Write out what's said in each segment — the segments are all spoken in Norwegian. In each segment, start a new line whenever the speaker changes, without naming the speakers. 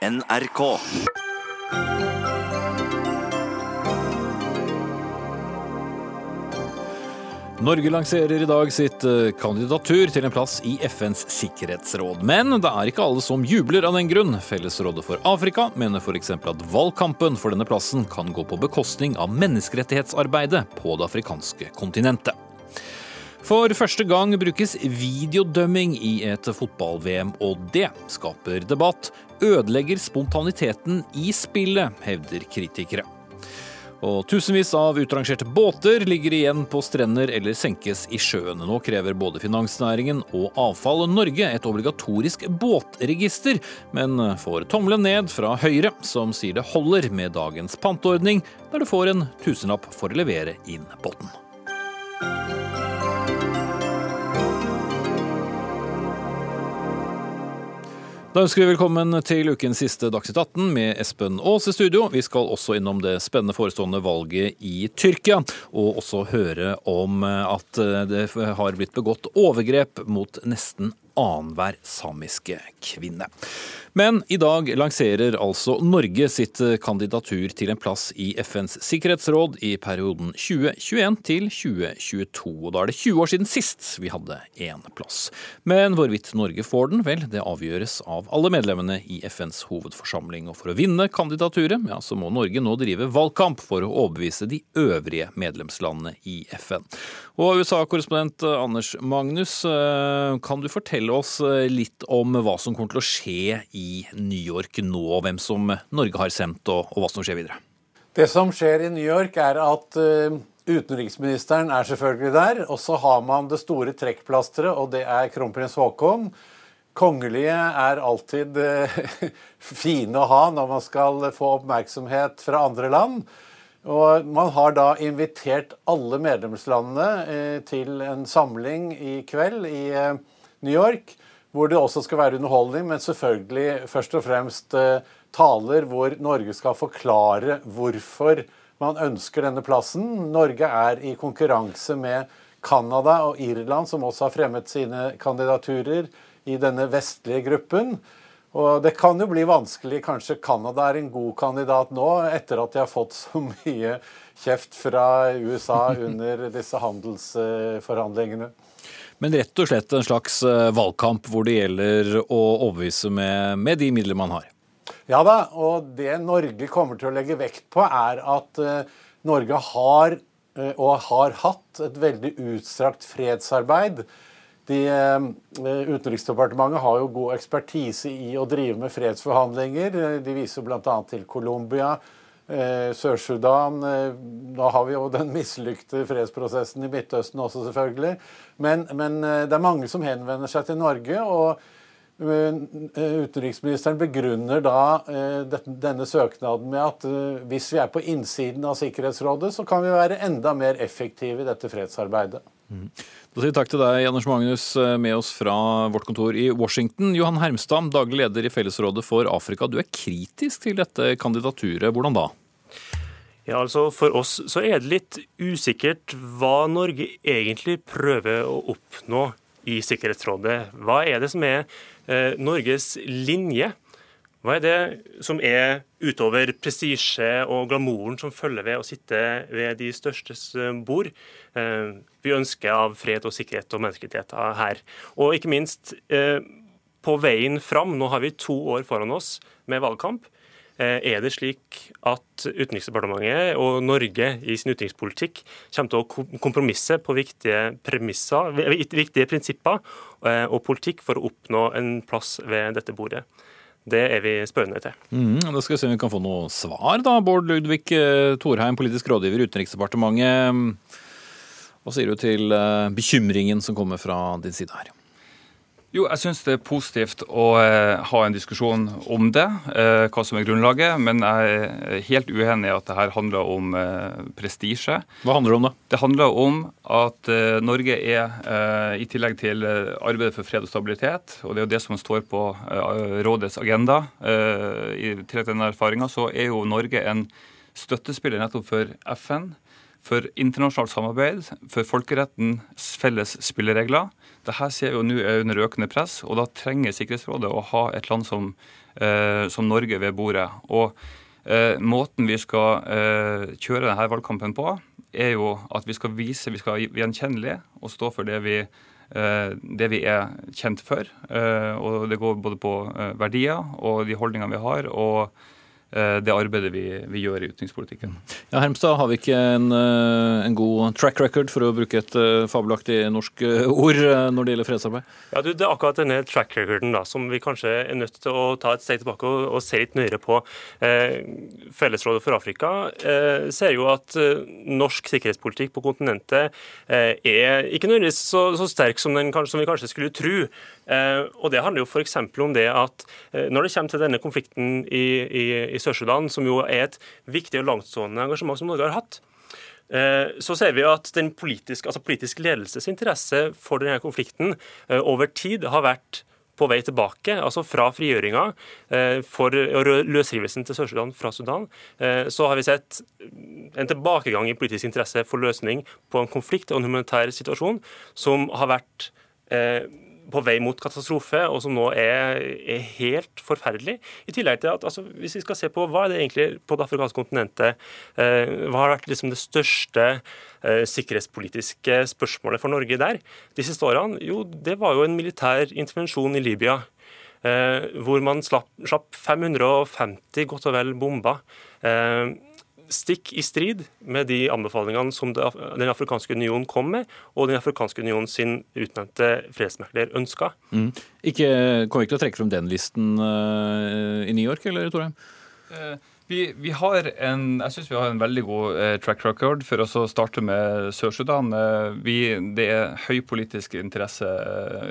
NRK.
Norge lanserer i dag sitt eh, kandidatur til en plass i FNs sikkerhetsråd. Men det er ikke alle som jubler av den grunn. Fellesrådet for Afrika mener f.eks. at valgkampen for denne plassen kan gå på bekostning av menneskerettighetsarbeidet på det afrikanske kontinentet. For første gang brukes videodømming i et fotball-VM, og det skaper debatt. Ødelegger spontaniteten i spillet, hevder kritikere. Og tusenvis av utrangerte båter ligger igjen på strender eller senkes i sjøen. Nå krever både finansnæringen og Avfall Norge et obligatorisk båtregister, men får tommelen ned fra Høyre, som sier det holder med dagens panteordning, der du får en tusenlapp for å levere inn båten. Da ønsker vi velkommen til ukens siste Dagsnytt 18 med Espen Aas i studio. Vi skal også innom det spennende forestående valget i Tyrkia, og også høre om at det har blitt begått overgrep mot nesten annenhver samiske kvinne. Men i dag lanserer altså Norge sitt kandidatur til en plass i FNs sikkerhetsråd i perioden 2021 til 2022. Og da er det 20 år siden sist vi hadde én plass. Men hvorvidt Norge får den, vel, det avgjøres av alle medlemmene i FNs hovedforsamling. Og for å vinne kandidaturet, ja, så må Norge nå drive valgkamp for å overbevise de øvrige medlemslandene i FN. Og USA-korrespondent Anders Magnus, eh, kan du fortelle oss eh, litt om hva som kommer til å skje i i New York nå, hvem som Norge har sendt, og, og hva som skjer videre?
Det som skjer i New York, er at uh, utenriksministeren er selvfølgelig der. Og så har man det store trekkplasteret, og det er kronprins Haakon. Kongelige er alltid uh, fine å ha når man skal få oppmerksomhet fra andre land. Og man har da invitert alle medlemslandene uh, til en samling i kveld i New York hvor det også skal være underholdning, men selvfølgelig først og fremst eh, taler hvor Norge skal forklare hvorfor man ønsker denne plassen. Norge er i konkurranse med Canada og Irland, som også har fremmet sine kandidaturer i denne vestlige gruppen. Og det kan jo bli vanskelig. Kanskje Canada er en god kandidat nå, etter at de har fått så mye kjeft fra USA under disse handelsforhandlingene.
Men rett og slett en slags eh, valgkamp hvor det gjelder å overbevise med, med de midler man har.
Ja da, og det Norge kommer til å legge vekt på, er at uh, Norge har uh, og har hatt et veldig utstrakt fredsarbeid. De, uh, Utenriksdepartementet har jo god ekspertise i å drive med fredsforhandlinger. De viser bl.a. til Colombia, Sør-Sudan eh, Da har vi jo den mislykte fredsprosessen i Midtøsten også, selvfølgelig. Men, men, eh, det er mange som henvender seg til Norge. og Utenriksministeren begrunner da denne søknaden med at hvis vi er på innsiden av Sikkerhetsrådet, så kan vi være enda mer effektive i dette fredsarbeidet. Mm.
Da sier vi takk til deg, Anders Magnus, med oss fra vårt kontor i Washington. Johan Hermstad, daglig leder i Fellesrådet for Afrika. Du er kritisk til dette kandidaturet. Hvordan da?
Ja, altså For oss så er det litt usikkert hva Norge egentlig prøver å oppnå i Sikkerhetsrådet. Hva er det som er eh, Norges linje? Hva er det som er utover prestisje og glamouren som følger ved å sitte ved de størstes eh, bord? Eh, vi ønsker av fred og sikkerhet og menneskerettigheter her. Og ikke minst eh, på veien fram, nå har vi to år foran oss med valgkamp. Eh, er det slik at Utenriksdepartementet og Norge i sin utenrikspolitikk kommer til å kompromisse på viktige viktige prinsipper eh, og politikk for å oppnå en plass ved dette bordet? Det er vi spørrende til.
Mm, da skal vi se om vi kan få noe svar, da. Bård Ludvig eh, Thorheim, politisk rådgiver i Utenriksdepartementet. Hva sier du til bekymringen som kommer fra din side her?
Jo, jeg syns det er positivt å eh, ha en diskusjon om det, eh, hva som er grunnlaget. Men jeg er helt uenig i at det her handler om eh, prestisje.
Hva handler det om, da?
Det handler om at Norge er, i tillegg til arbeidet for fred og stabilitet, og det er jo det som står på rådets agenda, i tillegg til denne erfaringa, så er jo Norge en støttespiller nettopp for FN for internasjonalt samarbeid, for folkerettens felles spilleregler. Dette ser vi jo nå er under økende press, og da trenger Sikkerhetsrådet å ha et land som, eh, som Norge ved bordet. Og eh, Måten vi skal eh, kjøre denne valgkampen på, er jo at vi skal vise, vi skal være gjenkjennelige og stå for det vi, det vi er kjent for. Og Det går både på verdier og de holdningene vi har. og det arbeidet vi, vi, gjør i utenrikspolitikken.
Ja, Hermstad, har vi ikke en, eh, en, god track record, for å bruke et eh, fabelaktig norsk ord, når det gjelder fredsarbeid?
Ja, du, Det er akkurat denne track recorden da, som vi kanskje er nødt til å ta et steg tilbake og, og se litt nøyere på. Eh, Fellesrådet for Afrika eh, ser jo at eh, norsk sikkerhetspolitikk på kontinentet er ikke nødvendigvis så, så sterk som, den, som, vi kanskje skulle tro. Og Det handler jo f.eks. om det at når det kommer til denne konflikten i, i, i Sør-Sudan, som jo er et viktig og langtstående engasjement som Norge har hatt, eh, så ser vi at den politiske, altså politisk ledelses interesse for denne konflikten eh, over tid har vært på vei tilbake, altså fra frigjøringa og løsrivelsen til Sør-Sudan fra Sudan, så har vi sett en tilbakegang i politisk interesse for løsning på en konflikt og en humanitær situasjon som har vært på vei mot katastrofe, og som nå er, er helt forferdelig. I tillegg til at altså, Hvis vi skal se på hva er det egentlig på det afrikanske kontinentet eh, Hva har vært liksom det største eh, sikkerhetspolitiske spørsmålet for Norge der de siste årene? Jo, det var jo en militær intervensjon i Libya. Eh, hvor man slapp, slapp 550 godt og vel bomber. Eh, stikk i strid med de anbefalingene som Den afrikanske union kom med, og Den afrikanske union sin utnevnte fredsmekler ønska. Mm.
Ikke, kommer ikke til å trekke frem den listen uh, i New York, eller Torheim?
Uh, vi, vi, har en, jeg synes vi har en veldig god uh, track record for å starte med Sør-Sudan. det er høy politisk interesse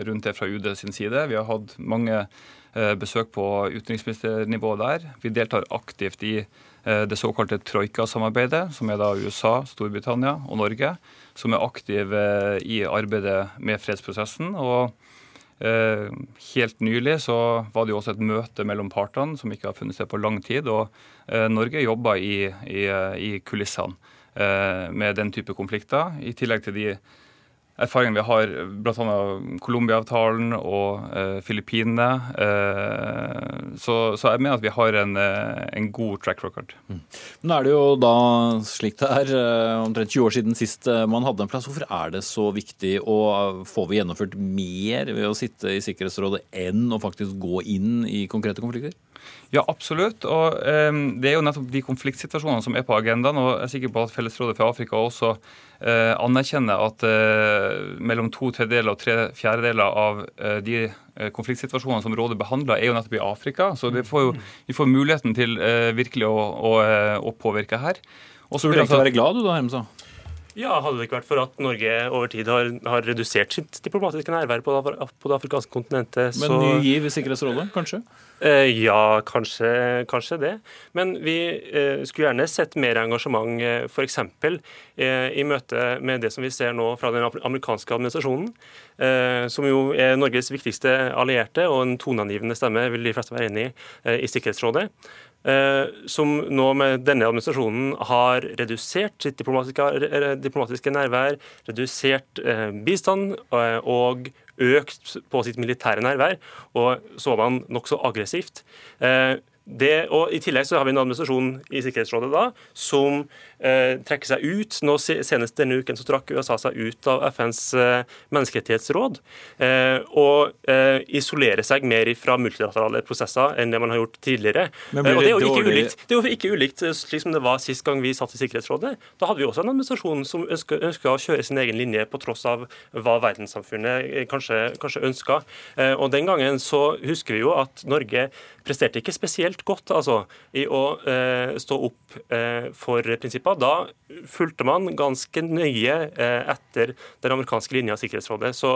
rundt det fra UD sin side. Vi har hatt mange besøk på utenriksministernivå der. Vi deltar aktivt i Eh, det såkalte troika-samarbeidet, som er da USA, Storbritannia og Norge, som er aktive eh, i arbeidet med fredsprosessen. og eh, Helt nylig så var det jo også et møte mellom partene som ikke har funnet sted på lang tid. og Norge jobber i, i, i kulissene med den type konflikter, i tillegg til de erfaringene vi har bl.a. Colombia-avtalen og eh, Filippinene. Eh, så, så, jeg mener at vi har en, eh, en god track record. Mm.
Nå er det jo da slik det er, eh, omtrent 20 år siden sist eh, man hadde en plass. Hvorfor er det så viktig, og får vi gjennomført mer ved å sitte i Sikkerhetsrådet enn å faktisk gå inn i konkrete konflikter?
Ja, absolutt. Og um, Det er jo nettopp de konfliktsituasjonene som er på agendaen. og Jeg er sikker på at Fellesrådet for Afrika også uh, anerkjenner at uh, mellom to tredjedeler og tre fjerdedeler av uh, de konfliktsituasjonene som rådet behandler, er jo nettopp i Afrika. Så får jo, vi får muligheten til virkelig å, å, å, påvirke her.
Og så burde du egentlig være glad du da, Hermsa?
Ja, Hadde det ikke vært for at Norge over tid har, har redusert sitt diplomatiske nærvær på det, på det afrikanske kontinentet
Men ny giv i Sikkerhetsrådet, kanskje?
Eh, ja, kanskje, kanskje, det. Men vi eh, skulle gjerne sett mer engasjement eh, f.eks. I møte med det som vi ser nå fra den amerikanske administrasjonen, som jo er Norges viktigste allierte og en toneangivende stemme, vil de fleste være enig i, i Sikkerhetsrådet. Som nå med denne administrasjonen har redusert sitt diplomatiske, diplomatiske nærvær, redusert bistand og økt på sitt militære nærvær, og så man nokså aggressivt. Eh, det, og I tillegg så har vi en administrasjon i Sikkerhetsrådet da, som eh, trekker seg ut. Nå Senest denne uken så trakk USA seg ut av FNs eh, menneskerettighetsråd. Eh, og isolere seg mer fra multilaterale prosesser enn det man har gjort tidligere. Det, og det, er jo ikke ulikt, det er jo ikke ulikt slik som det var sist gang vi satt i Sikkerhetsrådet. Da hadde vi også en administrasjon som ønska å kjøre sin egen linje på tross av hva verdenssamfunnet kanskje, kanskje ønska. og den gangen så husker vi jo at Norge presterte ikke spesielt godt altså, i å stå opp for prinsipper. Da fulgte man ganske nøye eh, etter den amerikanske linja av Sikkerhetsrådet. Så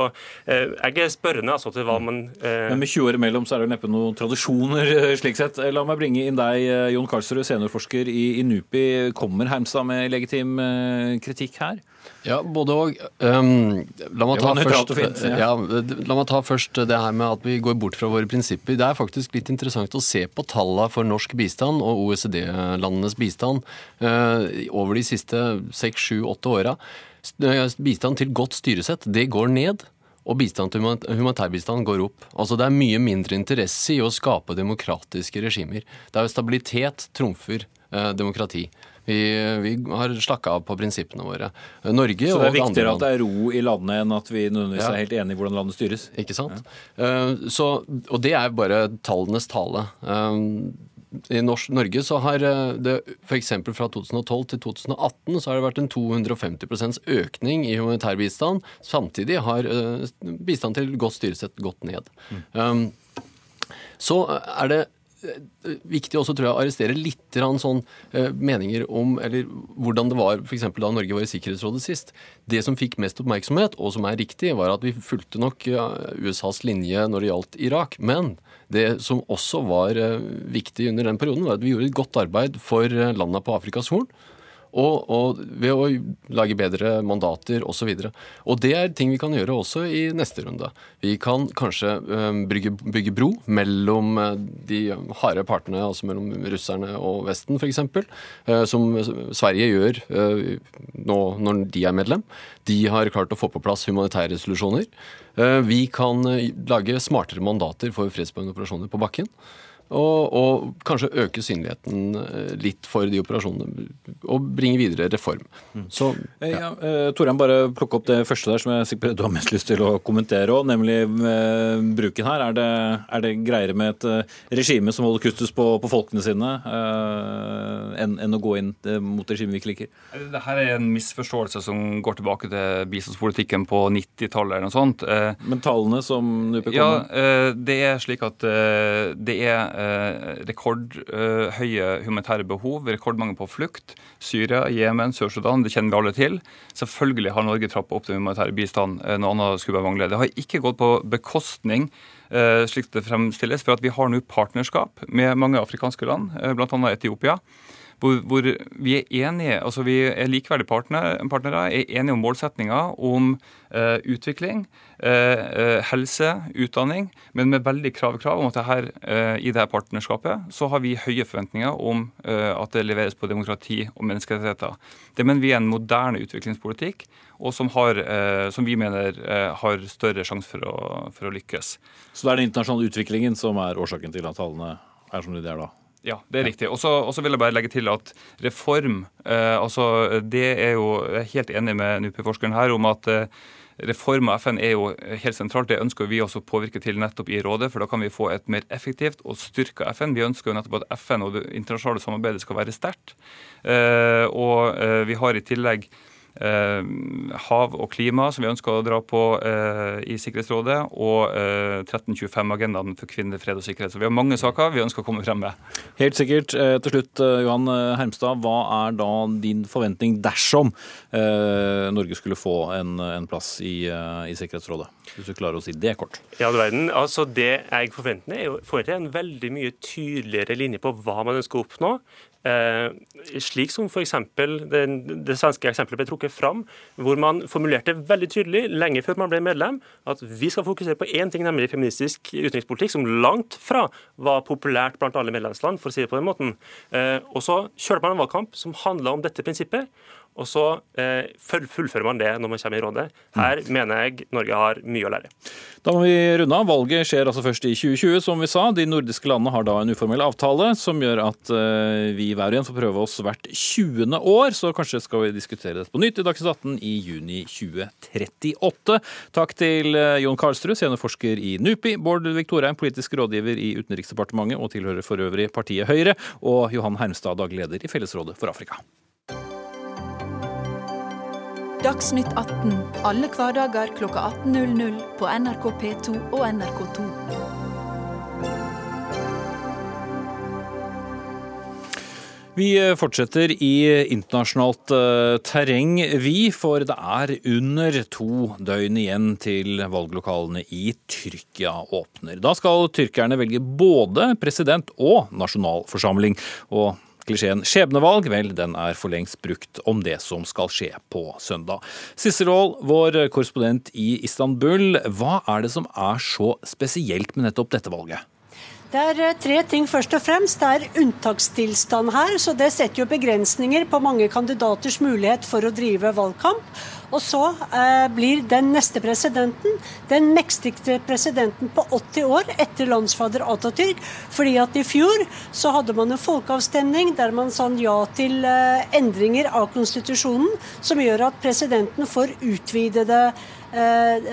eh, jeg er spørrende altså, til hva man
eh, Men med 20 år imellom så er det neppe noen tradisjoner eh, slik sett. La meg bringe inn deg, Jon Karlsrud, seniorforsker i, i NUPI. Kommer Hermstad med legitim kritikk her?
Ja, både og. Um, la, ta først, ja. La meg ta først det her med at vi går bort fra våre prinsipper. Det er faktisk litt interessant å se på tallene for norsk bistand og OECD-landenes bistand over de siste seks, sju, åtte åra. Bistand til godt styresett, det går ned. Og bistand til humanitærbistand går opp. Altså Det er mye mindre interesse i å skape demokratiske regimer. Det er jo stabilitet trumfer eh, demokrati. Vi, vi har slakka av på prinsippene våre.
Norge Så det er viktigere at det er ro i landet enn at vi nødvendigvis ja. er helt enige i hvordan landet styres?
Ikke sant. Ja. Uh, så, og det er bare tallenes tale. Uh, i Norge så har eh, det f.eks. fra 2012 til 2018 så har det vært en 250% økning i humanitær bistand. Samtidig har bistand til godt styresett gått ned. Mm. Så er det eh, viktig også tror jeg, å arrestere litt sånn, uh, meninger om eller hvordan det var f.eks. da Norge var i Sikkerhetsrådet sist. Det som fikk mest oppmerksomhet, og som er riktig, var at vi fulgte nok USAs linje når det gjaldt Irak. Men det som også var eh, viktig under den perioden, var at vi gjorde et godt arbeid for eh, landa på Afrikas Horn. Og, og, ved å lage bedre mandater osv. Og, så og det er ting vi kan gjøre også i neste runde. Vi kan kanskje bygge, bygge, bro mellom de harde partene, altså mellom russerne og Vesten f.eks., uh, som Sverige gjør uh, nå når de er medlem. De har klart å få på plass humanitære resolusjoner. Vi kan lage smartere mandater for fredsbevarende operasjoner på bakken. Og, og, kanskje øke synligheten eh, litt for de operasjonene. Og bringe videre reform.
Mm. Så, ja. ja uh, Torheim, bare plukke opp det første der som jeg sikkert du har mest lyst til å kommentere òg, nemlig bruken her. Er det, er det, greiere med et regime som holder kustus på, på folkene sine, enn en å gå inn mot regimet vi ikke liker?
Dette er en misforståelse som går tilbake til bistandspolitikken på 90-tallet eller noe sånt.
Men tallene som NUPE
kommer Ja, det er slik at det er Eh, rekordhøye humanitære behov, rekordmange på flukt. Syria, Jemen, Sør-Sudan, det kjenner vi alle til. Selvfølgelig har Norge trappa opp den humanitære bistand. Eh, noe annet skulle bare mangle. Det har ikke gått på bekostning eh, slik det fremstilles, for at vi har nå partnerskap med mange afrikanske land, bl.a. Etiopia hvor, hvor, vi er enige, altså vi er likeverdige partner, partnere, er enige om målsettinga om eh, utvikling, eh, helse, utdanning, men med veldig krav, krav om at det her, eh, i dette partnerskapet så har vi høye forventninger om at det leveres på demokrati og menneskerettigheter. Det mener vi er en moderne utviklingspolitikk, og som, har, som vi mener har større sjanse for, for å lykkes.
Så det er den internasjonale utviklingen som er årsaken til at tallene er som de er da?
Ja, det er riktig. Og så vil jeg bare legge til at reform eh, altså det er jo, Jeg er helt enig med NUPI-forskeren her om at eh, reform av FN er jo helt sentralt. Det ønsker vi også å påvirke til nettopp i rådet, for da kan vi få et mer effektivt og styrka FN. Vi ønsker jo nettopp at FN og det internasjonale samarbeidet skal være sterkt. Eh, og eh, vi har i tillegg hav og klima, som vi ønsker å dra på eh, i Sikkerhetsrådet, og 1325-agendaen eh, for kvinner, fred og sikkerhet. Så vi har mange saker vi ønsker å komme frem med.
Helt sikkert. Til slutt, Johan Hermstad, hva er da din forventning dersom Norge skulle få en, en plass i, i, Sikkerhetsrådet? Hvis du klarer å si det kort.
Ja, du verden. Altså, det jeg forventer, er jo forventer en veldig mye tydeligere linje på hva man ønsker å oppnå. Eh, slik som f.eks. Det, det svenske eksempelet ble trukket fram, hvor man formulerte veldig tydelig lenge før man ble medlem at vi skal fokusere på én ting, nemlig feministisk utenrikspolitikk, som langt fra var populært blant alle medlemsland, for å si det på den måten. Eh, og så kjørte man en valgkamp som handla om dette prinsippet. Og så eh, fullfører man det når man kommer i rådet. Her mm. mener jeg Norge har mye å lære.
Da må vi runde av. Valget skjer altså først i 2020, som vi sa. De nordiske landene har da en uformell avtale som gjør at eh, vi hver og en får prøve oss hvert 20. år. Så kanskje skal vi diskutere dette på nytt i Dagsnytt 18 i juni 2038. Takk til eh, Jon Karlsrud, seniorforsker i NUPI, Bård Ludvig Thorheim, politisk rådgiver i Utenriksdepartementet og tilhører for øvrig partiet Høyre, og Johan Hermstad, daglig leder i Fellesrådet for Afrika.
Dagsnytt 18 alle hverdager kl 18.00 på NRK P2 og NRK2.
Vi fortsetter i internasjonalt eh, terreng, vi, for det er under to døgn igjen til valglokalene i Tyrkia åpner. Da skal tyrkerne velge både president og nasjonalforsamling. og Klisjeen skjebnevalg, vel, den er for lengst brukt om det som skal skje på søndag. Sissel Aall, vår korrespondent i Istanbul, hva er det som er så spesielt med nettopp dette valget?
Det er eh, tre ting først og fremst. Det er unntakstilstand her, så det setter jo begrensninger på mange kandidaters mulighet for å drive valgkamp. Og så eh, blir den neste presidenten den mektigste presidenten på 80 år etter landsfader Atatürk. Fordi at i fjor så hadde man en folkeavstemning der man sa ja til eh, endringer av konstitusjonen, som gjør at presidenten får utvidede eh,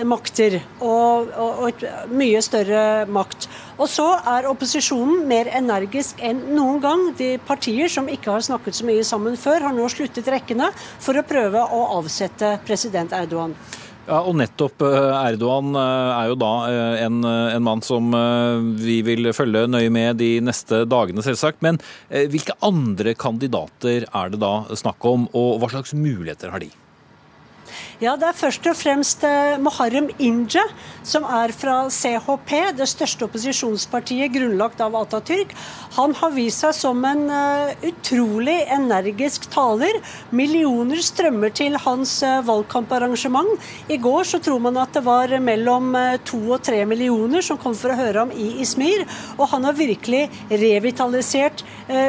makter og, og, og mye større makt. Og så er opposisjonen mer energisk enn noen gang. De partier som ikke har snakket så mye sammen før, har nå sluttet rekkene for å prøve å avsette president Erdogan.
Ja, og nettopp eh, Erdogan eh, er jo da eh, en, en, mann som vi vil følge nøye med de neste dagene, selvsagt. Men hvilke andre kandidater er det da snakk om, og hva slags muligheter har de?
Ja, Det er først og fremst Muharrem Moharrem Inje, som er fra CHP, det største opposisjonspartiet grunnlagt av Atatürk. Han har vist seg som en uh, utrolig energisk taler. Millioner strømmer til hans uh, valgkamparrangement. I går så tror man at det var mellom to og tre millioner som kom for å høre ham i Ismir. Og han har virkelig revitalisert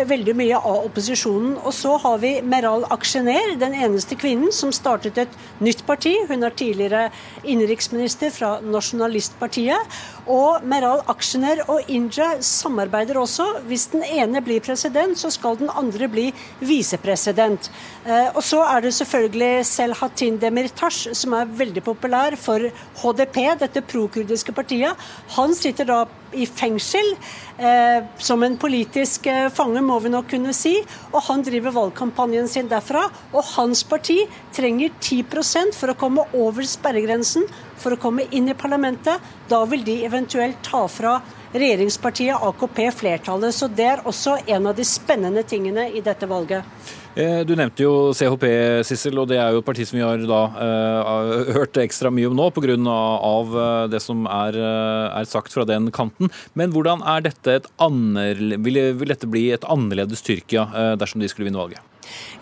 veldig mye av opposisjonen. Og så har vi Meral Aksjener, den eneste kvinnen som startet et nytt parti. Hun er tidligere innenriksminister fra Nasjonalistpartiet. Og Meral Aksjener og Inja samarbeider også. Hvis den ene blir president, så skal den andre bli visepresident. Eh, og så er det selvfølgelig Selhatin Demirtas, som er veldig populær for HDP, dette prokurdiske partiet. Han sitter da i fengsel eh, som en politisk eh, fange, må vi nok kunne si. Og han driver valgkampanjen sin derfra. Og hans parti trenger 10% for å komme over sperregrensen for å komme inn i parlamentet. Da vil de eventuelt ta fra regjeringspartiet AKP flertallet. Så det er også en av de spennende tingene i dette valget.
Eh, du nevnte jo CHP, Sissel, og det er jo et parti som vi har da uh, hørt ekstra mye om nå pga. Av eh, det som er, er, sagt fra den kanten. Men hvordan er dette et annerledes, vil, vil dette bli et annerledes Tyrkia uh, dersom de skulle vinne valget?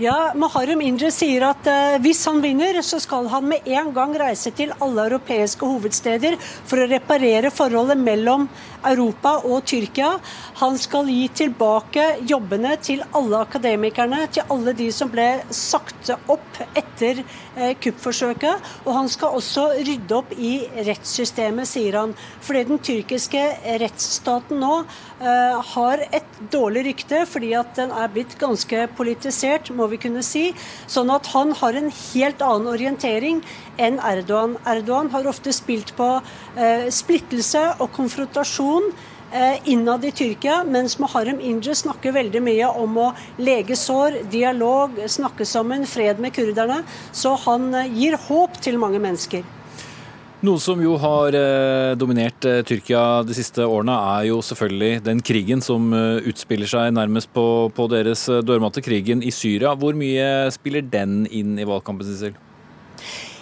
Ja, Maharum Indre sier at uh, hvis han vinner, så skal han med en gang reise til alle europeiske hovedsteder for å reparere forholdet mellom Europa og Tyrkia. Han skal gi tilbake jobbene til alle akademikerne, til alle de som ble sagt opp etter uh, kuppforsøket. Og han skal også rydde opp i rettssystemet, sier han. Fordi den tyrkiske rettsstaten nå uh, har et dårlig rykte fordi at den er blitt ganske politisert må vi kunne si. Sånn at han har en helt annen orientering enn Erdogan. Erdogan har ofte spilt på eh, splittelse og konfrontasjon eh, innad i Tyrkia, mens Muharrem Inje snakker veldig mye om å lege sår, dialog, snakke sammen, fred med kurderne. Så han eh, gir håp til mange mennesker.
Noe som jo har eh, dominert Tyrkia de siste årene, er jo selvfølgelig den krigen som utspiller seg nærmest på, på deres dørmatte, krigen i Syria. Hvor mye spiller den inn i valgkampen, Sissel?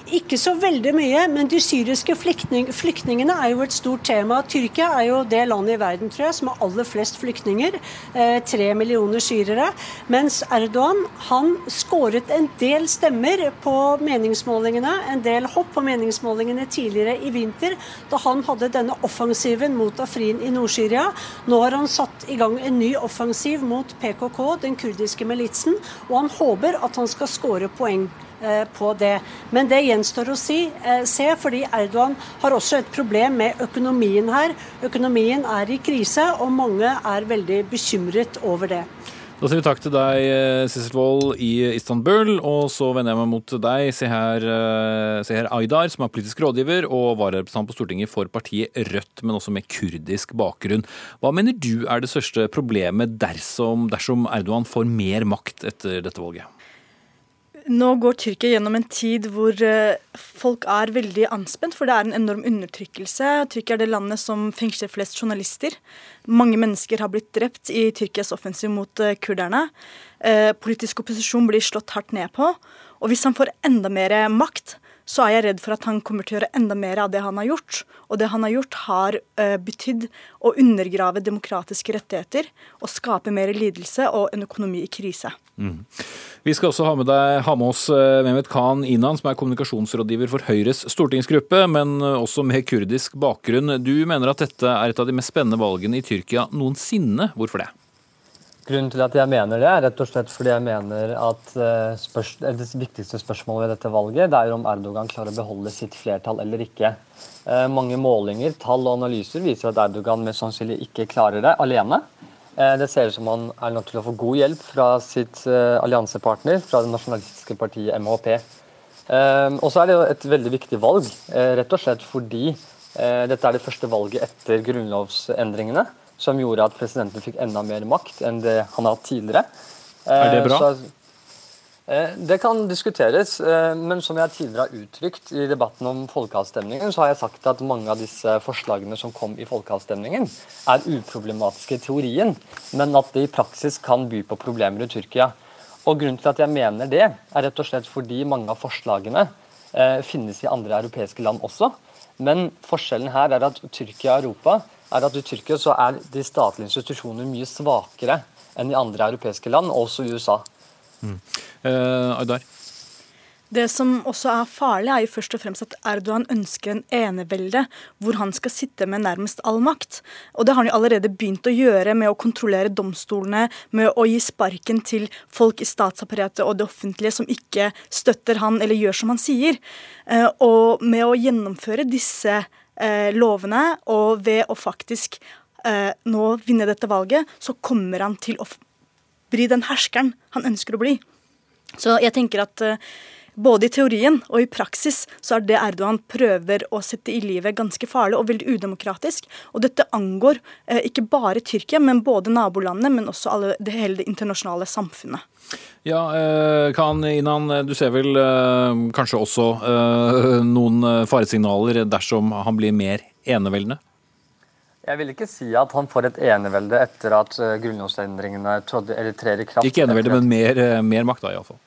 Ikke så veldig mye, men de syriske flyktning, flyktningene er jo et stort tema. Tyrkia er jo det landet i verden tror jeg, som har aller flest flyktninger. Eh, tre millioner syrere. Mens Erdogan han skåret en del stemmer på meningsmålingene, en del hopp på meningsmålingene tidligere i vinter, da han hadde denne offensiven mot Afrin i Nord-Syria. Nå har han satt i gang en ny offensiv mot PKK, den kurdiske militsen, og han håper at han skal skåre poeng. Eh, på det. Men det gjenstår å si, eh, se, fordi Erdogan har også et problem med økonomien her. Økonomien er i krise, og mange er veldig bekymret over det.
Da sier vi takk til deg, eh, Sissel Wold i Istanbul. Og så vender jeg meg mot deg, Seher, Aydar, som er politisk rådgiver og vararepresentant på Stortinget for partiet Rødt, men også med kurdisk bakgrunn. Hva mener du er det største problemet dersom, dersom Erdogan får mer makt etter dette valget?
Nå går Tyrkia gjennom en tid hvor eh, folk er veldig anspent, for det er en enorm undertrykkelse. Tyrkia er det landet som fengsler flest journalister. Mange mennesker har blitt drept i Tyrkias offensiv mot eh, kurderne. Eh, politisk opposisjon blir slått hardt ned på. Og hvis han får enda mer makt, så er jeg redd for at han kommer til å gjøre enda mer av det han har gjort. Og det han har gjort, har uh, betydd å undergrave demokratiske rettigheter og skape mer lidelse og en økonomi i krise. Mm.
Vi skal også ha med, deg, ha med oss uh, Mehmet Khan Inan, som er kommunikasjonsrådgiver for Høyres stortingsgruppe, men også med kurdisk bakgrunn. Du mener at dette er et av de mest spennende valgene i Tyrkia noensinne. Hvorfor det?
Grunnen til at jeg mener det, er rett og slett fordi jeg mener at eh, spørs det viktigste spørsmålet ved dette valget det er om Erdogan klarer å beholde sitt flertall eller ikke. Eh, mange målinger, tall og analyser viser at Erdogan mest sannsynlig ikke klarer det alene. Eh, det ser ut som han er nødt til å få god hjelp fra sitt alliansepartner, fra det nasjonalistiske partiet MHP. Og så er det jo et veldig viktig valg, rett og slett fordi dette er det første valget etter grunnlovsendringene som gjorde at presidenten fikk enda mer makt enn det han har hatt tidligere.
Er det bra?
Så, eh, det kan diskuteres, eh, men som jeg tidligere har uttrykt i debatten om folkeavstemningen, så har jeg sagt at mange av disse forslagene som kom i folkeavstemningen, er uproblematiske i teorien, men at det i praksis kan by på problemer i Tyrkia. Og Grunnen til at jeg mener det, er rett og slett fordi mange av forslagene eh, finnes i andre europeiske land også. Men forskjellen her er at Tyrkia og Europa er at i Tyrkia så er de statlige institusjonene mye svakere enn i andre europeiske land, også i USA. Mm.
Eh, Aydar?
Det som også er farlig, er jo først og fremst at Erdogan ønsker en enevelde hvor han skal sitte med nærmest all makt. Og det har han jo allerede begynt å gjøre med å kontrollere domstolene, med å gi sparken til folk i statsapparatet og det offentlige som ikke støtter han eller gjør som han sier. Eh, og med å gjennomføre disse eh, lovene, og ved å faktisk eh, nå vinne dette valget, så kommer han til å bli den herskeren han ønsker å bli. Så jeg tenker at eh, både i teorien og i praksis så er det Erdogan prøver å sette i livet ganske farlig og veldig udemokratisk. Og dette angår eh, ikke bare Tyrkia, men både nabolandene, men også alle, det hele det internasjonale samfunnet.
Ja, eh, Khan Inan, du ser vel eh, kanskje også eh, noen faresignaler dersom han blir mer eneveldende?
Jeg vil ikke si at han får et enevelde etter at grunnlovsendringene trer i kraft.
Ikke enevelde, men mer, mer makt, da iallfall.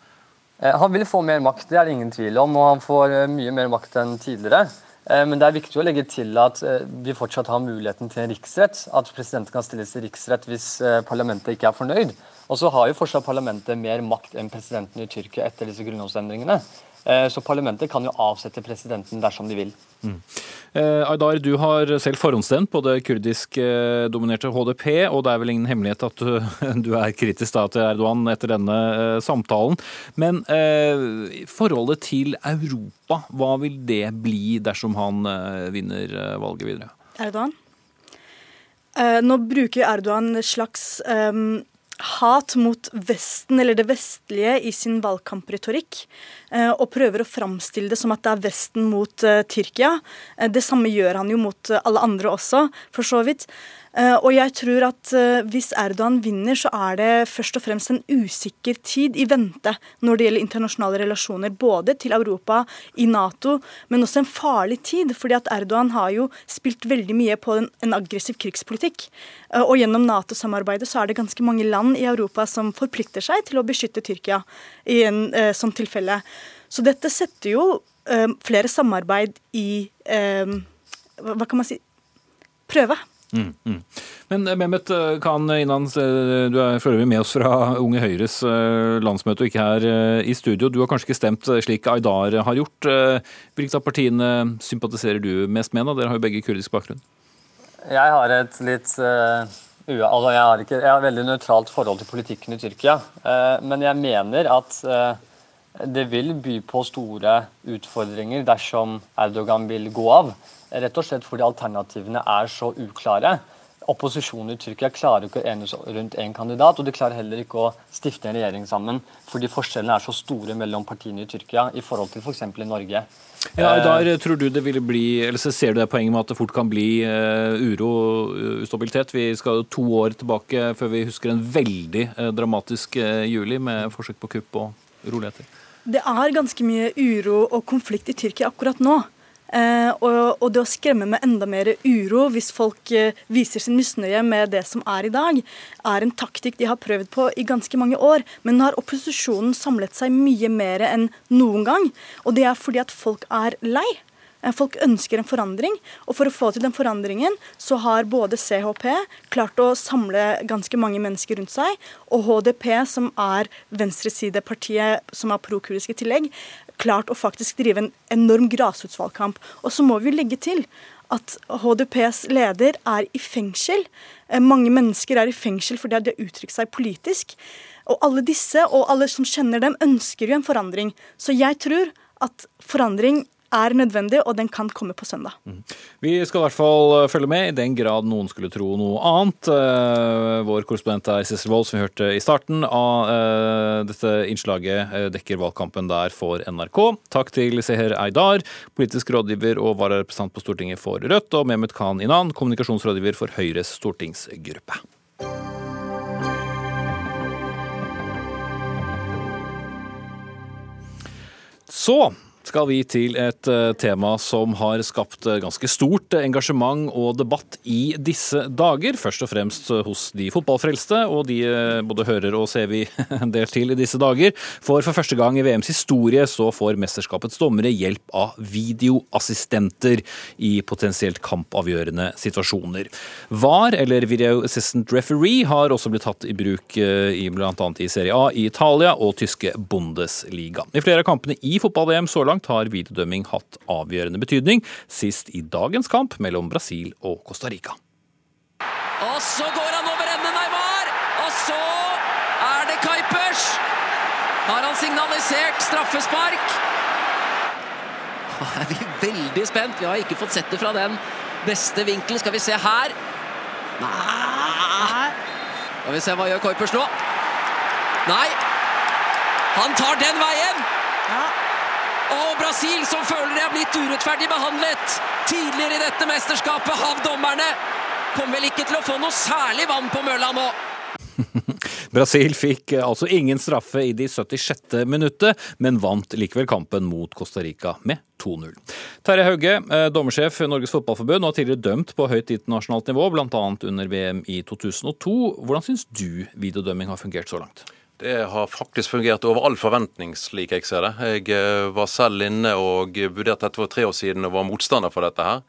Eh, han vil få mer makt, det er det ingen tvil om, og han får eh, mye mer makt enn tidligere. Eh, men det er viktig å legge til at vi fortsatt har muligheten til en riksrett. At presidenten kan stilles til riksrett hvis parlamentet ikke er fornøyd. Og så har jo fortsatt parlamentet mer makt enn presidenten i Tyrkia etter disse grunnlovsendringene. Så parlamentet kan jo avsette presidenten dersom de vil. Mm.
Eh, Aydar, du har selv forhåndsstemt på det kurdisk-dominerte HDP, og det er vel ingen hemmelighet at du, du er kritisk da, til Erdogan etter denne eh, samtalen. Men eh, forholdet til Europa, hva vil det bli dersom han eh, vinner eh, valget videre?
Erdogan? Eh, nå bruker Erdogan slags slags hat mot Vesten, eller det vestlige, i sin valgkampretorikk. Eh, og prøver å framstille det som at det er Vesten mot uh, Tyrkia. Uh, det samme gjør han jo mot alle andre også, for så vidt. Eh, og jeg tror at eh, hvis Erdogan vinner, så er det først og fremst en usikker tid i vente når det gjelder internasjonale relasjoner, både til Europa, i Nato, men også en farlig tid. fordi at Erdogan har jo spilt veldig mye på en, en aggressiv krigspolitikk. Eh, og gjennom Nato-samarbeidet så er det ganske mange land i Europa som forplikter seg til å beskytte Tyrkia i en eh, sånn tilfelle. Så dette setter jo eh, flere samarbeid i uh, Hva kan man si prøve. Mm,
mm. Men eh, Mehmet eh, Khan eh, du er foreløpig med oss fra Unge Høyres landsmøte og ikke her i studio. Du har kanskje ikke stemt slik Aydar har gjort. Hvilket av partiene sympatiserer du mest med? Da? Dere har jo begge kurdisk bakgrunn.
Jeg har et litt uh, altså jeg, har ikke, jeg har veldig nøytralt forhold til politikken i Tyrkia. Uh, men jeg mener at uh, det vil by på store utfordringer dersom Erdogan vil gå av. Rett og slett fordi alternativene er så uklare. Opposisjonen i Tyrkia klarer ikke å enes rundt én kandidat, og de klarer heller ikke å stifte en regjering sammen, fordi forskjellene er så store mellom partiene i Tyrkia i forhold til f.eks. For i Norge.
Ja, der tror du det vil bli, eller så Ser du det poenget med at det fort kan bli uh, uro og ustabilitet? Vi skal jo to år tilbake før vi husker en veldig uh, dramatisk juli med forsøk på kupp og uroligheter.
Det er ganske mye uro og konflikt i Tyrkia akkurat nå. Eh, og, det å skremme med enda mer uro hvis folk eh, viser sin misnøye med det som er i dag, er en taktikk de har prøvd på i ganske mange år. Men nå har opposisjonen samlet seg mye mer enn noen gang. Og det er fordi at folk er lei. Eh, folk ønsker en forandring, og for å få til den forandringen så har både CHP klart å samle ganske mange mennesker rundt seg, og HDP, som er venstresidepartiet som er prokurdisk tillegg, klart å faktisk drive en enorm grasrotsvalgkamp. Og så må vi legge til at HDPs leder er i fengsel. Eh, mange mennesker er i fengsel fordi de har uttrykt seg politisk. Og alle disse, og alle som kjenner dem, ønsker jo en forandring. Så jeg tror at forandring er nødvendig, og den kan komme på søndag. Mm.
Vi skal i hvert fall eh, følge med, i den grad noen skulle tro noe annet. Eh, vår korrespondent er Sissel Wold, som vi hørte i starten av eh, dette innslaget, dekker valgkampen der for NRK. Takk til Seher Eidar, politisk rådgiver og vararepresentant på Stortinget for Rødt, og Mehmet Khan Inan, kommunikasjonsrådgiver for Høyres stortingsgruppe. Så skal vi til et eh, tema som har skapt eh, ganske stort engasjement og debatt i disse dager. Først og fremst hos de fotballfrelste, og de eh, både hører og ser vi en del til i disse dager. For for første gang i VMs historie så får mesterskapets dommere hjelp av videoassistenter i potensielt kampavgjørende situasjoner. VAR, eller Video Assistant Referee, har også blitt tatt i bruk i bl.a. i Serie A i Italia og tyske Bundesliga. I flere av kampene i fotball-VM så langt langt har videodømming hatt avgjørende betydning, sist i dagens kamp mellom Brasil og Costa Rica.
Og så går han over ende, Neymar! Og så er det Kuipers! Har han signalisert straffespark? Da er vi veldig spent. Vi har ikke fått sett det fra den beste vinkelen. Skal vi se her? Nei Skal vi se hva gjør Kuipers nå? Nei! Han tar den veien! Og Brasil, som føler de er blitt urettferdig behandlet tidligere i dette mesterskapet av dommerne, kommer vel ikke til å få noe særlig vann på mølla nå.
Brasil fikk eh, altså ingen straffe i de 76. minuttet, men vant likevel kampen mot Costa Rica med 2-0. Terje Hauge, dommersjef dommersjef Norges Fotballforbund, og tidligere dømt på høyt internasjonalt nivå, bl.a. under VM i 2002. Hvordan syns du videodømming har fungert så langt?
Det har faktisk fungert over all forventning, slik jeg ser det. Jeg eh, var selv inne og vurderte dette for tre år siden og var motstander for dette her.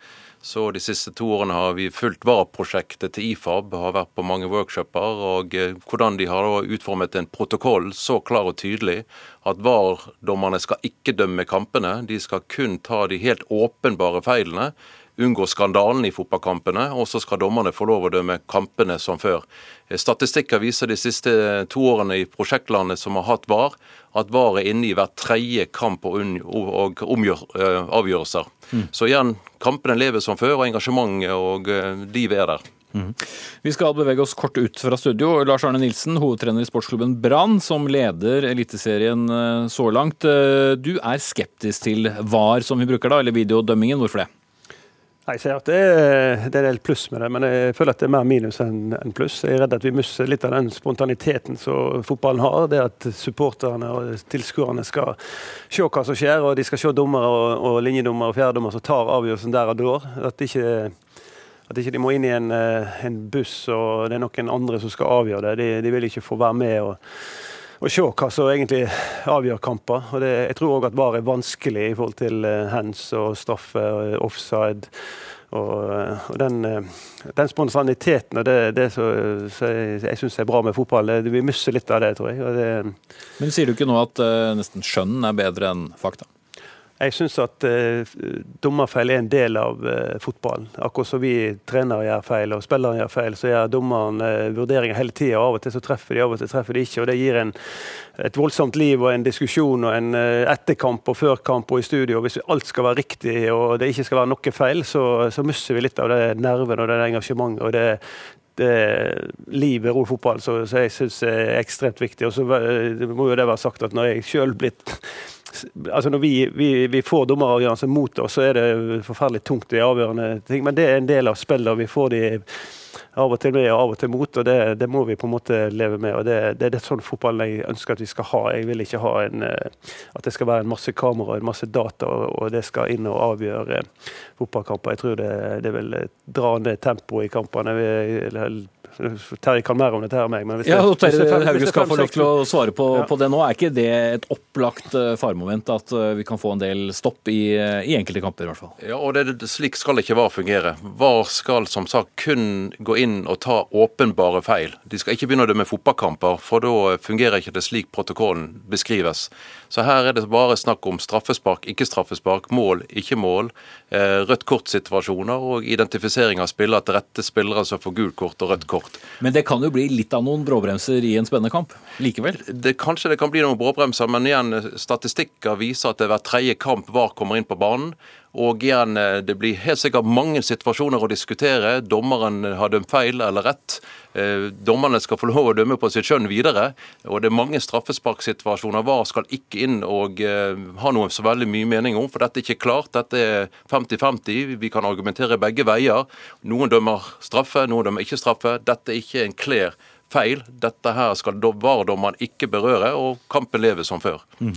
Så de siste to årene har vi fulgt VAR-prosjektet til IFAB, har vært på mange workshoper, og eh, hvordan de har utformet en protokoll så klar og tydelig at VAR-dommerne skal ikke dømme kampene. De skal kun ta de helt åpenbare feilene unngå skandalen i fotballkampene, og så skal dommerne få lov å dømme kampene som før. Statistikker viser de siste to årene i prosjektlandet som har hatt VAR, at VAR er inne i hver tredje kamp og, og omgjør, uh, avgjørelser. Mm. Så igjen, kampene lever som før, og engasjementet og uh, livet er der. Mm.
Vi skal bevege oss kort ut fra studio. Lars Arne Nilsen, hovedtrener i sportsklubben Brann, som leder Eliteserien eh, så langt. Du er skeptisk til VAR, som vi bruker da, eller videodømmingen. Hvorfor det?
Jeg ser at det er, det er en del pluss med det, men jeg føler at det er mer minus enn en pluss. Jeg er redd at vi mister litt av den spontaniteten som fotballen har. Det at supporterne og tilskuerne skal se hva som skjer, og de skal se dommere og, og linjedommer og fjerdedommer som tar avgjørelsen der og da. At ikke, at ikke de må inn i en, eh, en, buss og det er noen andre som skal avgjøre det. De, de vil ikke få være med. og å se hva som egentlig avgjør kamper. Og det, jeg tror òg at VAR er vanskelig i forhold til eh, hands og straffe offside. Og, eh, og den, eh, den, spontaniteten og det, det så jeg, jeg syns er bra med fotball. Vi mister litt av det, tror jeg. Det,
Men sier du ikke nå at uh, nesten skjønn er bedre enn fakta?
Jeg syns at eh, dommerfeil er en del av eh, fotballen. Akkurat som vi trenere gjør feil og spillere gjør feil, så gjør dommeren eh, vurderinger hele tida. Av og til så treffer de, av og til treffer de ikke. og Det gir en, et voldsomt liv og en diskusjon og en uh, etterkamp og førkamp og i studio. Hvis alt skal være riktig og det ikke skal være noe feil, så, så mister vi litt av det nerven og det engasjementet. og det, det livet rundt fotball så, så jeg syns er ekstremt viktig. Og så må jo det være sagt at når jeg sjøl blitt altså Når vi, vi, vi får dommeravgjørelser mot oss, så er det forferdelig tungt i avgjørende ting. Men det er en del av spillet. Vi får de av og til med og av og til mot, og det, det må vi på en måte leve med. og Det, det er det sånn fotballen jeg ønsker at vi skal ha. Jeg vil ikke ha en, eh, at det skal være en masse kamera og en masse data, og det skal inn og avgjøre fotballkamper. Jeg tror det, det vil dra ned tempoet i kampene. Vi, Terje kan mer om dette her enn meg. Men
hvis ja, og Terje Hauge skal få lov til å svare på, ja. på, det nå. Er ikke det et opplagt uh, faremoment at uh, vi kan få en del stopp i, uh, i enkelte kamper, i hvert fall?
Ja, og det, Slik skal ikke VAR fungere. VAR skal som sagt kun gå inn og ta åpenbare feil. De skal ikke begynne å dømme fotballkamper, for da fungerer ikke det slik protokollen beskrives. Så her er det bare snakk om straffespark, ikke straffespark, mål, ikke mål, rødt kort-situasjoner og identifisering av spillere til rette spillere som får gult kort og rødt kort kort.
Men det kan jo bli litt av noen bråbremser i en spennende kamp likevel?
Det, kanskje det kan bli noen bråbremser, men igjen, statistikker viser at hver tredje kamp VAR kommer inn på banen. Og igjen, eh, det blir helt sikkert mange situasjoner å diskutere. Dommeren har dømt feil eller rett. Eh, dommerne skal få lov å dømme på sitt skjønn videre. Og det er mange straffesparksituasjoner. VAR skal ikke inn og eh, ha noe så veldig mye mening om, for dette er ikke klart. Dette er 50-50. Vi kan argumentere begge veier. Noen dømmer straffe, noen dømmer ikke straffe. Dette er ikke en klær feil. Dette her skal VAR-dommeren ikke berøre, og kampen lever som før. Mm.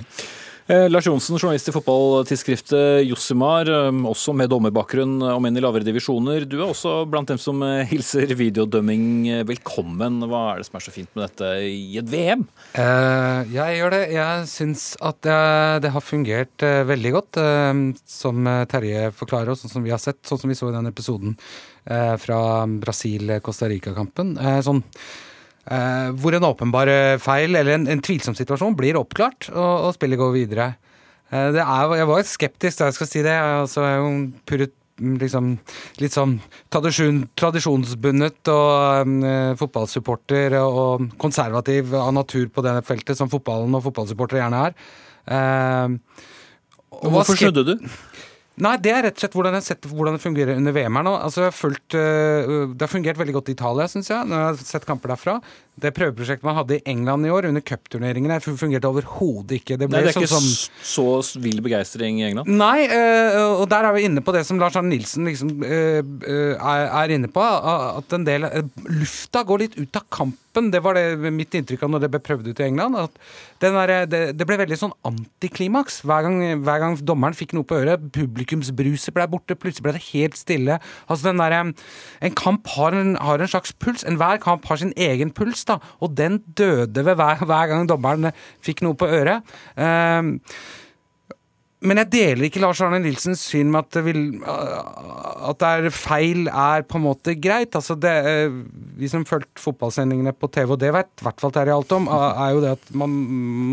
Eh, Lars Johnsen, journalist i fotballtidsskriftet Jossimar, eh, også med dommerbakgrunn, om enn i lavere divisjoner. Du er også blant dem som eh, hilser videodømming velkommen. Hva er det som er så fint med dette i et VM?
Jeg gjør det. Jeg syns at det, har fungert veldig godt. Som Terje forklarer, og sånn som vi har sett, sånn som vi så i den episoden fra Brasil-Costa Rica-kampen. sånn hvor en åpenbar eh, feil eller en, en tvilsom situasjon blir oppklart, og, og spillet går videre. Uh, er, jeg var skeptisk da jeg skal si det. Altså, jeg er jo purret, liksom, litt sånn tradisjon, tradisjonsbundet og um, fotballsupporter og konservativ av natur på det feltet, som fotballen og fotballsupportere gjerne er. Uh,
Hvorfor snudde du?
Nei, det er rett og slett hvordan jeg har sett hvordan det fungerer under VM her nå. Altså, fulgt, uh, Det har fungert veldig godt i Italia, syns jeg, når jeg har sett kamper derfra. Det prøveprosjektet man hadde i England i år, under cupturneringene, fungerte overhodet ikke.
Det, Nei, det er ikke sånn, så vill begeistring i England?
Nei, øh, og der er vi inne på det som Lars Arne Nilsen liksom, øh, er, er, inne på. At en del Lufta går litt ut av kampen. Det var det mitt inntrykk av når det ble prøvd ut i England. at der, det, det, ble veldig sånn antiklimaks hver hver gang dommeren fikk noe på øret. Publikumsbruset ble borte, plutselig ble det helt stille. Altså den der, En kamp har en, har en slags puls. Enhver kamp har sin egen puls, da, og den døde ved hver, hver gang dommeren fikk noe på øret. Uh, men jeg deler ikke Lars Arne Nilsens syn med at vil, at det er feil er på en måte greit. Altså det, eh, vi som fulgte fotballsendingene på TV, og det vet i hvert fall Terje alt om, er jo det at man,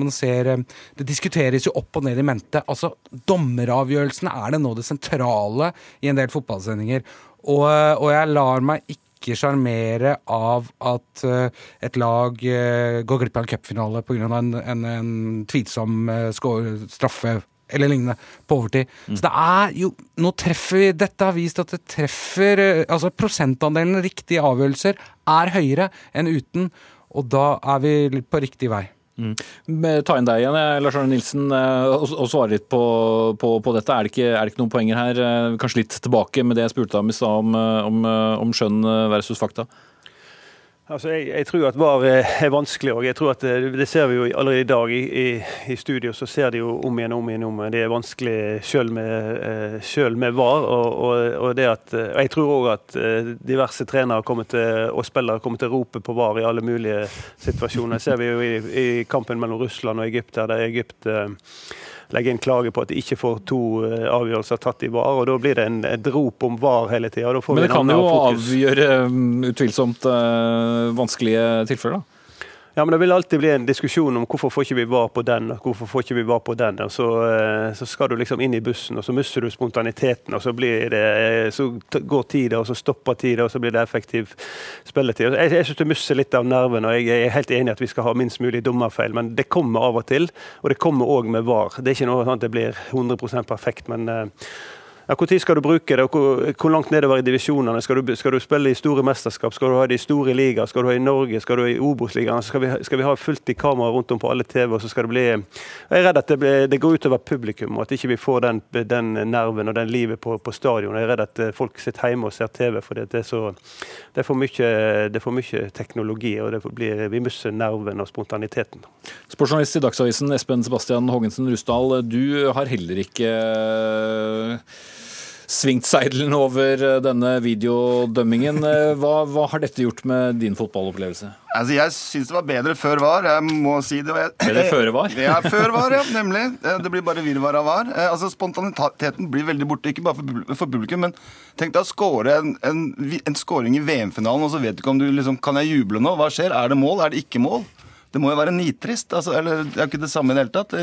man, ser eh, Det diskuteres jo opp og ned i mente. Altså, dommeravgjørelsene er det nå det sentrale i en del fotballsendinger. Og, og jeg lar meg ikke ikke sjarmere av at et lag går glipp av en cupfinale pga. en, en, en tvilsom straffe eller lignende på overtid. Mm. Så det er jo Nå treffer vi Dette har vist at det treffer eh, Altså prosentandelen riktige avgjørelser er høyere enn uten, og da er vi på riktig vei. Mm.
Ta inn deg igjen, eh, Lars Arne Nilsen, eh, og, svare litt på, på, på dette. Er det, ikke, er det, ikke, noen poenger her? Kanskje litt tilbake med det jeg spurte om i stad, om, om, om skjønn versus fakta?
Altså, jeg, jeg, tror at VAR er vanskelig òg. Det, det ser vi jo allerede i dag. I, i, I, studio så ser de jo om igjen om igjen. om igjen. Det er vanskelig sjøl med, uh, med, VAR. Og, og, og, at, og jeg tror òg at diverse trenere til, og spillere kommer til å rope på VAR i alle mulige situasjoner. Det ser vi jo i, i kampen mellom Russland og Egypt, der Egypt legge inn klage på at de ikke får to eh, avgjørelser tatt i VAR. og Da blir det en, et rop om VAR hele tida.
Men det kan jo avgjøre um, utvilsomt uh, vanskelige tilfeller? da?
Ja, men Det vil alltid bli en diskusjon om hvorfor får ikke vi var på den og hvorfor får ikke vi var på den. så, eh, så, skal du liksom inn i bussen, og så mister du spontaniteten. og Så, det, eh, så går tida, og så stopper tida, og så blir det effektiv spilletid. Jeg, jeg syns du mister litt av nerven, og jeg er helt enig i at vi skal ha minst mulig dommerfeil. Men det kommer av og til, og det kommer òg med VAR. Det er ikke noe sånn at det blir 100% perfekt, men Ja, tid skal du bruke det, og hvor, hvor langt nedover i divisjonene? Skal du, skal du, spille i store mesterskap? Skal du ha det i store ligaer? Skal du ha i Norge? Skal du ha i Obos-ligaen? Skal, vi, skal vi ha fullt i kamera rundt om på alle TV? og så skal det bli... Jeg er redd at det, blir, det går utover publikum, og at ikke vi får den, den nerven og den livet på, på, stadion. Jeg er redd at eh, folk sitter hjemme og ser TV fordi det er, så, det er, for, mye, det er for mye teknologi. og det blir, Vi mister nerven og spontaniteten.
Sportsjournalist i Dagsavisen Espen Sebastian Hågensen Rusdal, du har heller ikke svingt seidelen over eh, denne videodømmingen. Eh, hva, hva, har dette gjort med din fotballopplevelse?
Altså, Jeg syns det var bedre før var. Jeg må si det. Jeg,
bedre føre var?
Ja, før var, ja, nemlig. Eh, det blir bare virvar av var. Altså, Spontaniteten blir veldig borte, ikke bare for publikum, men tenk deg å skåre en, en, en scoring i VM-finalen, og så vet du ikke om du liksom Kan jeg juble nå? Hva skjer? Er det mål? Er det ikke mål? Det må jo være nitrist. Altså, eller det er jo ikke det samme i det hele tatt.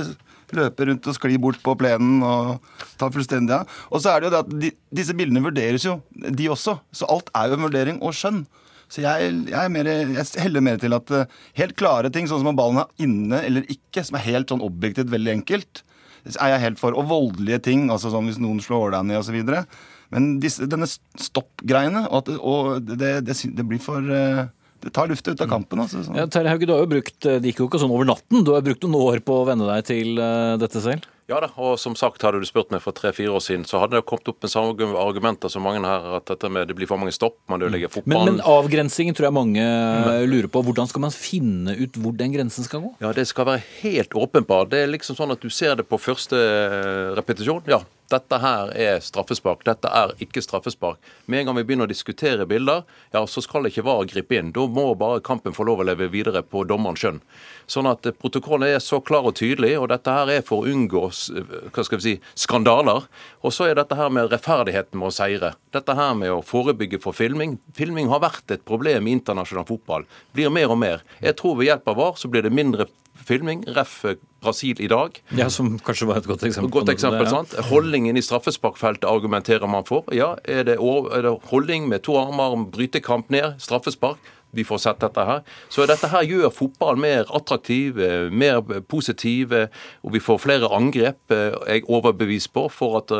Løpe rundt og skli bort på plenen og ta fullstendig av. Og så er det jo det at de, disse bildene vurderes jo, de også. Så alt er jo en vurdering og skjønn. Så jeg, jeg, mer, jeg, heller mer til at uh, helt klare ting, sånn som om ballen er inne eller ikke, som er helt sånn objektivt veldig enkelt, er jeg helt for. Og voldelige ting, altså sånn hvis noen slår deg ned osv. Men disse, denne stopp-greiene, og, det, det, det, blir for uh, det tar lufta ut av kampen. Altså,
sånn. ja, Terje Hauge, du har jo brukt, eh, det gikk jo ikke sånn over natten. Du har brukt noen år på å venne deg til uh, dette selv?
Ja da, og som sagt, hadde du spurt meg for tre-fire år siden, så hadde det kommet opp med samme argumenter som mange her, at dette med det blir for mange stopp, man ødelegger fotballen.
Men, men avgrensingen tror jeg mange lurer på. Hvordan skal man finne ut hvor den grensen skal gå?
Ja, det skal være helt åpenbart. Det er liksom sånn at du ser det på første repetisjon. Ja, dette her er straffespark, dette er ikke straffespark. Med en gang vi begynner å diskutere bilder, ja, så skal ikke VAR gripe inn. Da må bare kampen få lov å leve videre på dommerens skjønn. Sånn at protokollen er så klar og tydelig, og dette her er for å unngå hva skal vi si, skandaler. Og så er dette her med rettferdigheten med å seire. Dette her med å forebygge for filming. Filming har vært et problem i internasjonal fotball. Blir mer og mer. Jeg tror ved hjelp av VAR så blir det mindre filming. Ref. Brasil i dag.
Ja, Som kanskje var et godt eksempel.
Godt eksempel, det, ja. sant? Holdningen i straffesparkfeltet argumenterer man for. Ja, er det, er det holdning med to armer, brytekamp ned, straffespark? Vi får sett dette her. Så dette her gjør fotball mer attraktiv, eh, mer positiv, eh, og vi får flere angrep. Eh, jeg er overbevist på for at,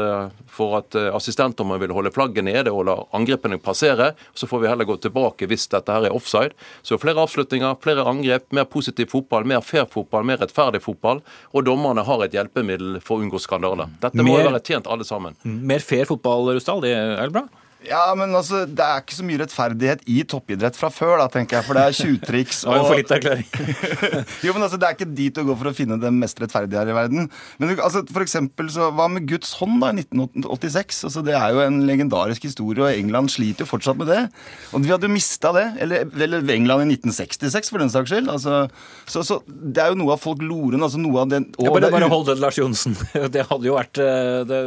for at assistentdommeren vil holde flagget nede og la angrepene passere. Så får vi heller gå tilbake hvis dette her er offside. Så flere avslutninger, flere angrep, mer positiv fotball, mer fair fotball, mer rettferdig fotball. Og dommerne har et hjelpemiddel for å unngå skandaler. Dette må mer, være tjent alle sammen.
Mer fair fotball, Rusdal, det er bra?
Ja, men altså, Det er ikke så mye rettferdighet i toppidrett fra før, da, tenker jeg. For det er tjuvtriks
og for litt erklæring.
jo, men altså, Det er ikke dit å gå for å finne det mest rettferdige her i verden. Men altså, for eksempel, så Hva med Guds hånd da, i 1986? Altså, Det er jo en legendarisk historie, og England sliter jo fortsatt med det. Og vi hadde jo mista det. Eller, eller, England i 1966, for den saks skyld. Altså, så, så, Det er jo noe av folk loren. altså noe av den...
Ja, bare, bare hold det, Lars Johnsen. Det hadde jo vært eh, det,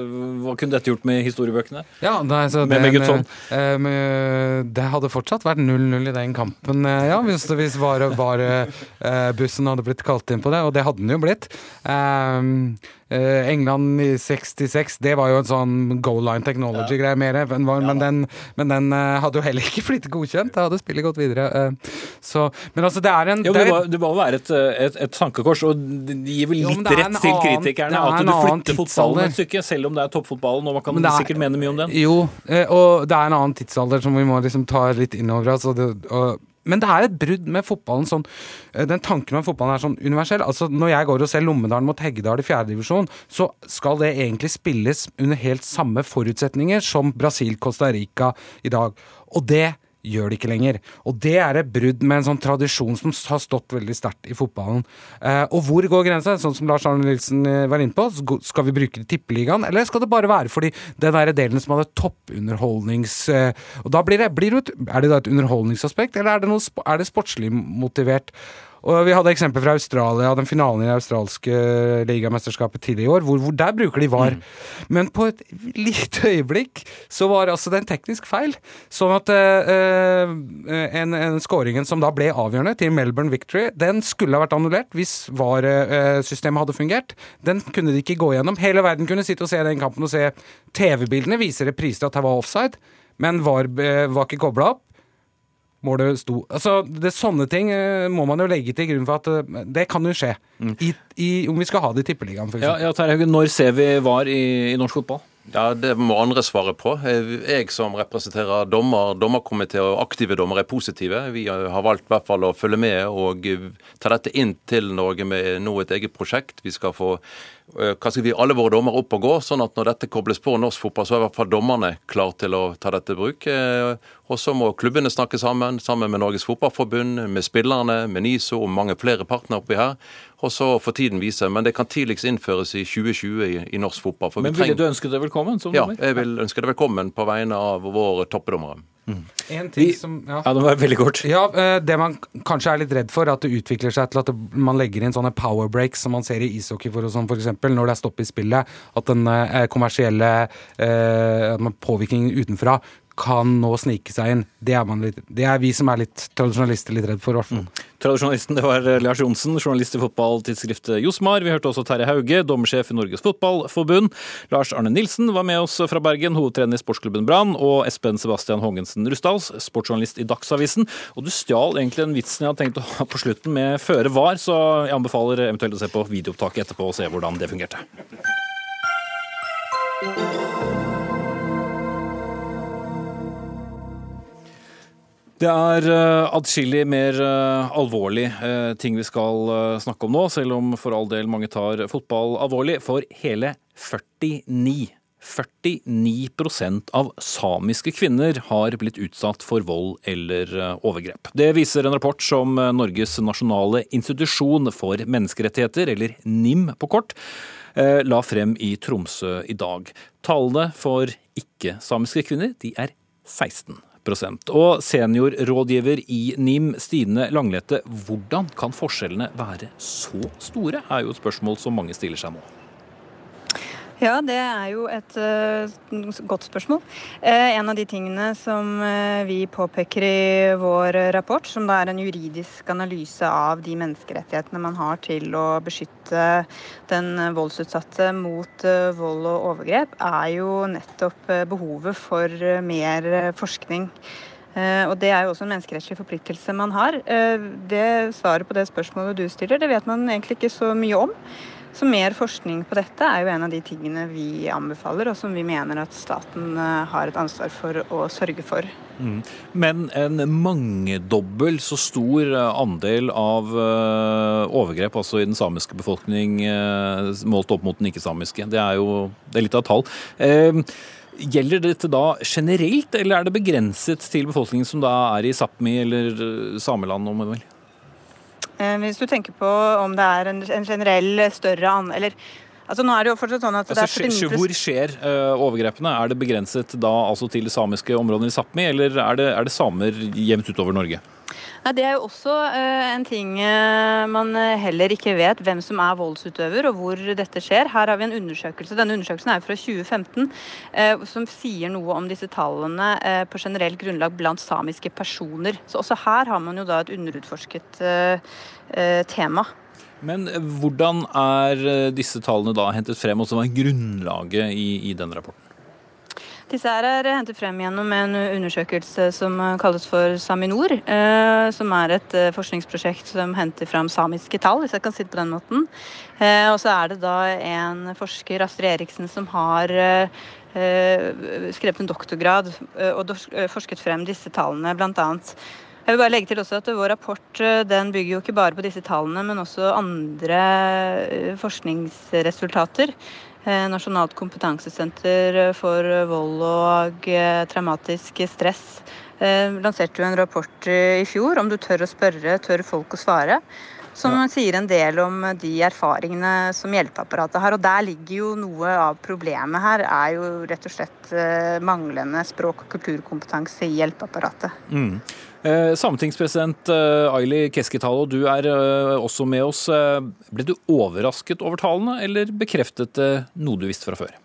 Hva kunne dette gjort med historiebøkene?
Ja, nei, så med, med sånn. det hadde fortsatt vært 0-0 i den kampen, eh, ja, hvis, hvis var, var, bussen hadde blitt kalt inn på det, og det hadde den jo blitt. Um, England i 66, det var jo en sånn goal line technology-greie mer. Men, men, den, men, den, hadde jo heller ikke blitt godkjent. Da hadde spillet gått videre. Så, men altså, det er en
jo, det, må, det må være et, et, et, tankekors, og det gir vel litt jo, rett til kritikerne at du flytter fotballen et stykke, selv om det er toppfotballen, og man kan er, sikkert mene mye om den.
Jo, og det er en annen tidsalder som vi må liksom ta litt innover oss. Altså men det er et brudd med fotballen sånn eh, Den tanken med fotballen er sånn universell. Altså Når jeg går og ser Lommedalen mot Heggedal i fjerdedivisjon, så skal det egentlig spilles under helt samme forutsetninger som Brasil-Costa Rica i dag. Og det gjør det ikke lenger. Og det er et brudd med en sånn tradisjon som har stått veldig sterkt i fotballen. Eh, og hvor går grensa? Sånn som Lars Arne Nilsen eh, var inne på, skal vi bruke Tippeligaen, eller skal det bare være fordi den der delen som hadde toppunderholdnings... Eh, og da blir det, blir det, Er det da et underholdningsaspekt, eller er det, noe, er det sportslig motivert? Og Vi hadde eksempel fra Australia, den finalen i det australske ligamesterskapet tidligere i år, hvor, hvor, der bruker de VAR. Mm. Men på et lite øyeblikk så var altså det en teknisk feil. Sånn at uh, en, en scoringen som da ble avgjørende til Melbourne Victory, den skulle ha vært annullert hvis VAR-systemet hadde fungert. Den kunne de ikke gå gjennom. Hele verden kunne sitte og se den kampen og se TV-bildene, viser repriser at det var offside, men VAR var ikke kobla opp målet sto Altså, det er Sånne ting uh, må man jo legge til grunn for at uh, det kan jo skje. Mm. I, i, om vi skal ha det i Tippeligaen, f.eks.
Ja, ja Terje Haugen, når ser vi VAR i, i norsk fotball?
Ja, Det må andre svare på. Jeg som representerer dommer, dommerkomité og aktive dommere er positive. Vi har valgt i hvert fall å følge med og ta dette inn til Norge med nå et eget prosjekt. Vi skal få kanskje hva skal vi, alle våre dommer opp og gå, sånn at når dette kobles på norsk fotball, så er i hvert fall dommerne klare til å ta dette i bruk. Og så må klubbene snakke sammen, sammen med Norges Fotballforbund, med spillerne, med NISO og mange flere partnere oppi her. Og så får tiden vise. Men det kan tidligst innføres i 2020 i, i norsk fotball.
Men ville du ønske det velkommen?
ja, jeg vil ønske det velkommen på vegne av våre toppdommere.
Mm. En ting som,
ja. ja, det var veldig kort.
Ja, eh, Det man kanskje er litt redd for, at det utvikler seg til at man legger inn sånne power breaks som man ser i ishockey for, sånn, for eksempel, når det er stopp i spillet. At den eh, kommersielle eh, påvirkningen utenfra kan nå snike seg inn. Det er, litt, det er, vi som er litt tradisjonalister litt redd for. Mm.
Tradisjonalisten det var Lars Johnsen, journalist i fotballtidsskriftet Josmar. Vi hørte også Terje Hauge, dommersjef i Norges Fotballforbund. Lars Arne Nilsen var med oss fra Bergen, hovedtrener i sportsklubben Brann. Og Espen Sebastian Hongensen Rustals, sportsjournalist i Dagsavisen. Og du stjal egentlig den vitsen jeg hadde tenkt å ha på slutten med føre var, så jeg anbefaler eventuelt å se på videoopptaket etterpå og se hvordan det fungerte. Det er uh, atskillig mer uh, alvorlig uh, ting vi skal snakke om nå, selv om for all del mange tar fotball alvorlig. For hele 49 49% av samiske kvinner har blitt utsatt for vold eller overgrep. Det viser en rapport som Norges nasjonale institusjon for menneskerettigheter, eller NIM på kort, la frem i Tromsø i dag. Tallene for ikke-samiske kvinner de er 16 og seniorrådgiver i NIM, Stine Langlete, hvordan kan forskjellene være så store, er jo et spørsmål som mange stiller seg nå.
Ja, det er jo et uh, godt spørsmål. Uh, en av de tingene som uh, vi påpeker i vår rapport, som da er en juridisk analyse av de menneskerettighetene man har til å beskytte den voldsutsatte mot vold og overgrep, er jo nettopp behovet for mer forskning. Og Det er jo også en menneskerettslig forpliktelse man har. Det Svaret på det spørsmålet du stiller, det vet man egentlig ikke så mye om. Så mer forskning på dette er jo en av de tingene vi anbefaler, og som vi mener at staten eh, har et ansvar for å sørge for. Mm.
Men en mangedobbel så stor eh, andel av eh, overgrep altså i den samiske befolkning målt opp mot den ikke-samiske, det er jo det er litt av et tall. Gjelder dette da generelt, eller er det begrenset til befolkningen som da er i Sápmi eller sameland? om man vil?
Eh, hvis du tenker på om det er en, en generell større an... Eller Altså nå er det jo fortsatt sånn at det
altså, er 49 Hvor skjer uh, overgrepene? Er det begrenset da altså til samiske områder i Sápmi, eller er det, er det samer jevnt utover Norge?
Nei, Det er jo også uh, en ting uh, man heller ikke vet, hvem som er voldsutøver og hvor dette skjer. Her har vi en undersøkelse, denne undersøkelsen er fra 2015, uh, som sier noe om disse tallene på generelt grunnlag blant samiske personer. Så også her har man jo da et underutforsket tema.
Men hvordan er disse tallene da hentet frem, og som er grunnlaget i, i den rapporten?
Disse her er hentet frem gjennom en undersøkelse som kalles for Saminor. Eh, som er et eh, forskningsprosjekt som henter fram samiske tall, hvis jeg kan si det på den måten. Eh, og så er det da en forsker, Astrid Eriksen, som har skrevet en doktorgrad og forsket frem disse tallene, blant annet. Jeg vil bare legge til også at Vår rapport den bygger jo ikke bare på disse tallene, men også andre forskningsresultater. Eh, Nasjonalt kompetansesenter for vold og eh, traumatisk stress eh, lanserte jo en rapport i fjor om du tør å spørre, tør folk å svare. Som ja. sier en del om de erfaringene som hjelpeapparatet har. Og der ligger jo noe av problemet her, er jo rett og slett manglende språk- og kulturkompetanse i hjelpeapparatet. Mm.
Eh, Sametingspresident eh, Aili Keskitalo, du er eh, også med oss. Ble du overrasket over tallene, eller bekreftet det noe du visste fra før?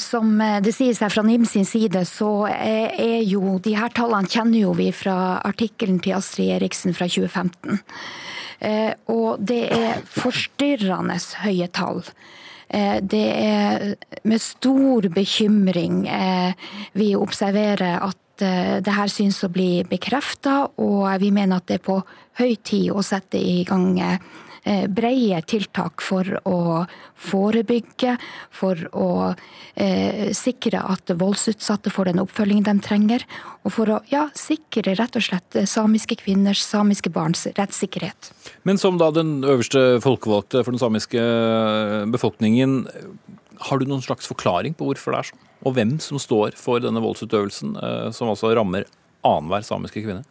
Som det sies her fra NIM sin side, så er jo de her tallene kjenner jo vi fra artikkelen til Astrid Eriksen fra 2015. Og det er forstyrrende høye tall. Det er med stor bekymring vi observerer at Eh, det her synes å bli bekrefta, og vi mener at det er på høy tid å sette i gang eh, eh, breie tiltak for å forebygge, for å eh, sikre at voldsutsatte får den oppfølgingen de trenger, og for å ja, sikre rett og slett samiske kvinners, samiske barns rettssikkerhet.
Men som da den øverste folkevalgte for den samiske befolkningen, har du noen slags forklaring på hvorfor det er sånn? Og hvem som står for denne voldsutøvelsen, eh, som altså rammer annenhver samiske kvinne?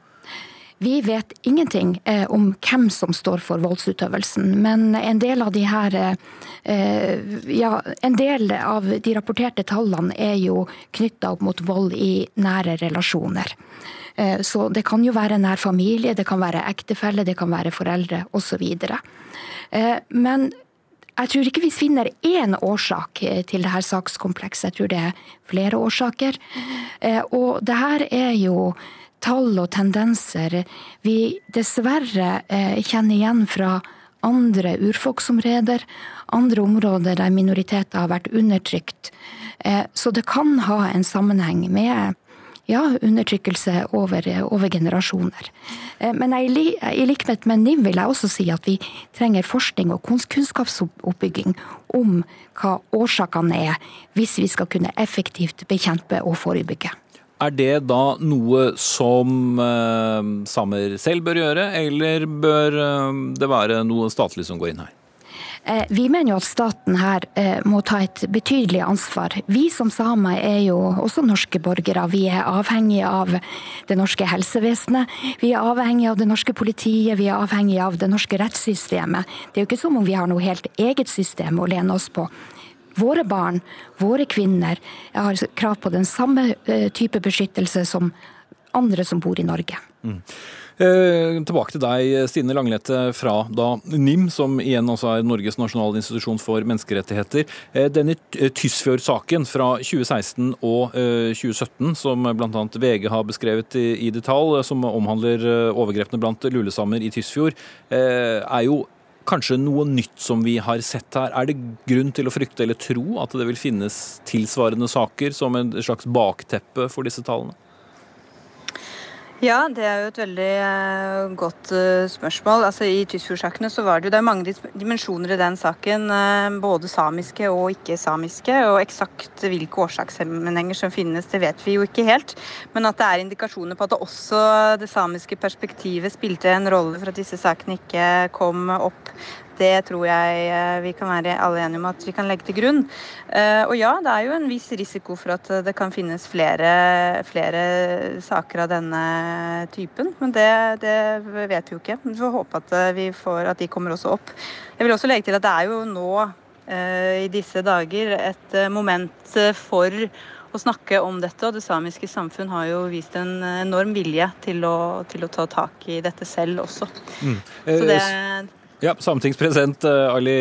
Vi vet ingenting eh, om hvem som står for voldsutøvelsen, men en del av de her eh, ja, en del av de rapporterte tallene er jo knytta opp mot vold i nære relasjoner. Så det kan jo være nær familie, det kan være ektefelle, det kan være foreldre osv. Men jeg tror ikke vi finner én årsak eh, til dette sakskomplekset, jeg tror det er flere årsaker. Eh, og det her er jo tall og tendenser vi dessverre eh, kjenner igjen fra andre urfolksområder, andre områder der minoriteter har vært undertrykt. Så det kan ha en sammenheng med ja, undertrykkelse over, over generasjoner. Men jeg, i likhet med NIM vil jeg også si at vi trenger forskning og kunnskapsoppbygging om hva årsakene er, hvis vi skal kunne effektivt bekjempe og forebygge.
Er det da noe som eh, samer selv bør gjøre, eller bør eh, det være noe statlig som går inn her?
Eh, vi mener jo at staten her eh, må ta et betydelig ansvar. Vi som samer er jo også norske borgere. Vi er avhengige av det norske helsevesenet. Vi er avhengige av det norske politiet. Vi er avhengige av det norske rettssystemet. Det er jo ikke som om vi har noe helt eget system å lene oss på. Våre barn, våre kvinner, har krav på den samme eh, type beskyttelse som andre som bor i Norge. Mm.
Eh, tilbake til deg, Stine Langlete fra da NIM, som igjen også er Norges nasjonale institusjon for menneskerettigheter. Eh, denne eh, Tysfjord-saken fra 2016 og 2017, som bl.a. VG har beskrevet i, detalj, som omhandler overgrepene blant lulesammer i Tysfjord, er jo kanskje noe nytt som vi har sett her. Er det grunn til å frykte eller tro at det vil finnes tilsvarende saker som en slags bakteppe for disse tallene?
Ja, det er jo et veldig uh, godt uh, spørsmål. Altså, I Tysfjord-sakene så var det jo det er mange dimensjoner i den saken. Uh, både samiske og ikke-samiske. Og eksakt hvilke årsakssammenhenger som finnes, det vet vi jo ikke helt. Men at det er indikasjoner på at det også det samiske perspektivet spilte en rolle for at disse sakene ikke kom opp det tror jeg eh, vi kan være alle enige om at vi kan legge til grunn. Eh, og ja, det er jo en viss risiko for at det kan finnes flere, flere saker av denne typen. Men det, det, vet vi jo ikke. Vi får håpe at, eh, vi får, at de kommer også opp. Jeg vil også legge til at det er jo nå i disse dager et moment for å snakke om dette. Og det samiske samfunn har jo vist en enorm vilje til å, til å ta tak i dette selv også. Mm. Så det,
ja, Sametingspresident eh, Ali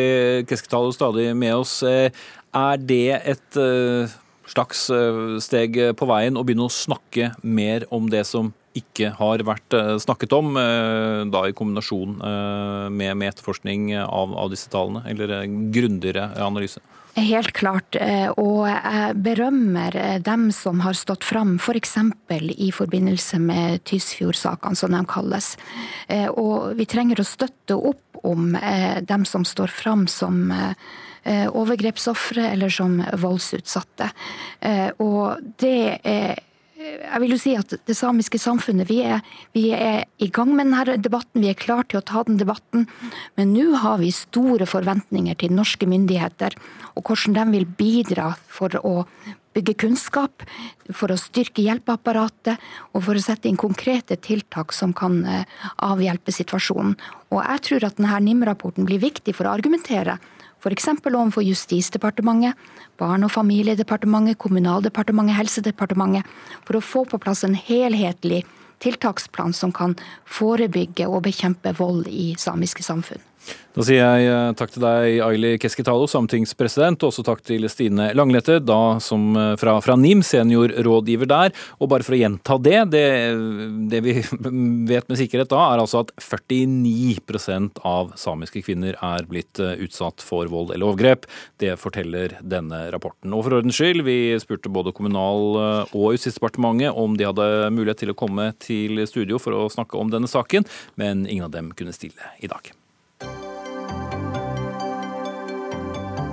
Keskitalo stadig med oss. Eh, er det et eh, slags steg på veien å begynne å snakke mer om det som ikke har vært snakket om, da i kombinasjon med, etterforskning av, av, disse tallene, eller grundigere analyse?
Helt klart. Og jeg berømmer dem som har stått fram, f.eks. For i forbindelse med Tysfjord-sakene, som de kalles. Og vi trenger å støtte opp om dem som står fram som overgrepsofre eller som voldsutsatte. Og det er jeg vil jo si at det samiske samfunnet, vi er, vi er, i gang med denne debatten. Vi er klar til å ta den debatten. Men nå har vi store forventninger til norske myndigheter og hvordan de vil bidra for å bygge kunnskap, for å styrke hjelpeapparatet og for å sette inn konkrete tiltak som kan eh, avhjelpe situasjonen. Og jeg tror at denne NIM-rapporten blir viktig for å argumentere f.eks. overfor Justisdepartementet, Barne- og familiedepartementet, Kommunaldepartementet, Helsedepartementet, for å få på plass en helhetlig tiltaksplan som kan forebygge og bekjempe vold i samiske samfunn.
Da sier jeg eh, takk til deg, Aili Keskitalo, sametingspresident, og også takk til Stine Langlete, da som eh, fra, fra NIM, seniorrådgiver der. Og bare for å gjenta det, det, det vi vet med sikkerhet da, er altså at 49% av samiske kvinner er blitt eh, utsatt for vold eller overgrep. Det forteller denne rapporten. Og for ordens skyld, vi spurte både Kommunal- og Justisdepartementet om de hadde mulighet til å komme til studio for å snakke om denne saken, men ingen av dem kunne stille i dag.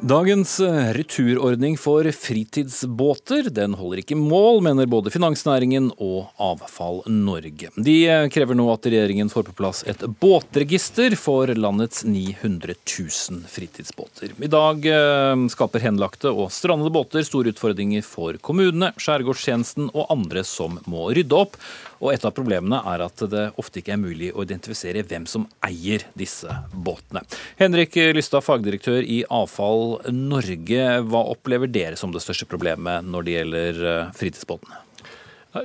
Dagens eh, returordning for fritidsbåter den holder ikke mål, mener både finansnæringen og Avfall Norge. De eh, krever nå at regjeringen får på plass et båtregister for landets 900 000 fritidsbåter. I dag eh, skaper henlagte og strandede båter store utfordringer for kommunene, skjærgårdstjenesten og andre som må rydde opp. Og et av problemene er at det ofte ikke er mulig å identifisere hvem som eier disse båtene. Henrik Lystad, fagdirektør i Avfall Norge. Hva opplever dere som det største problemet når det gjelder eh, fritidsbåtene?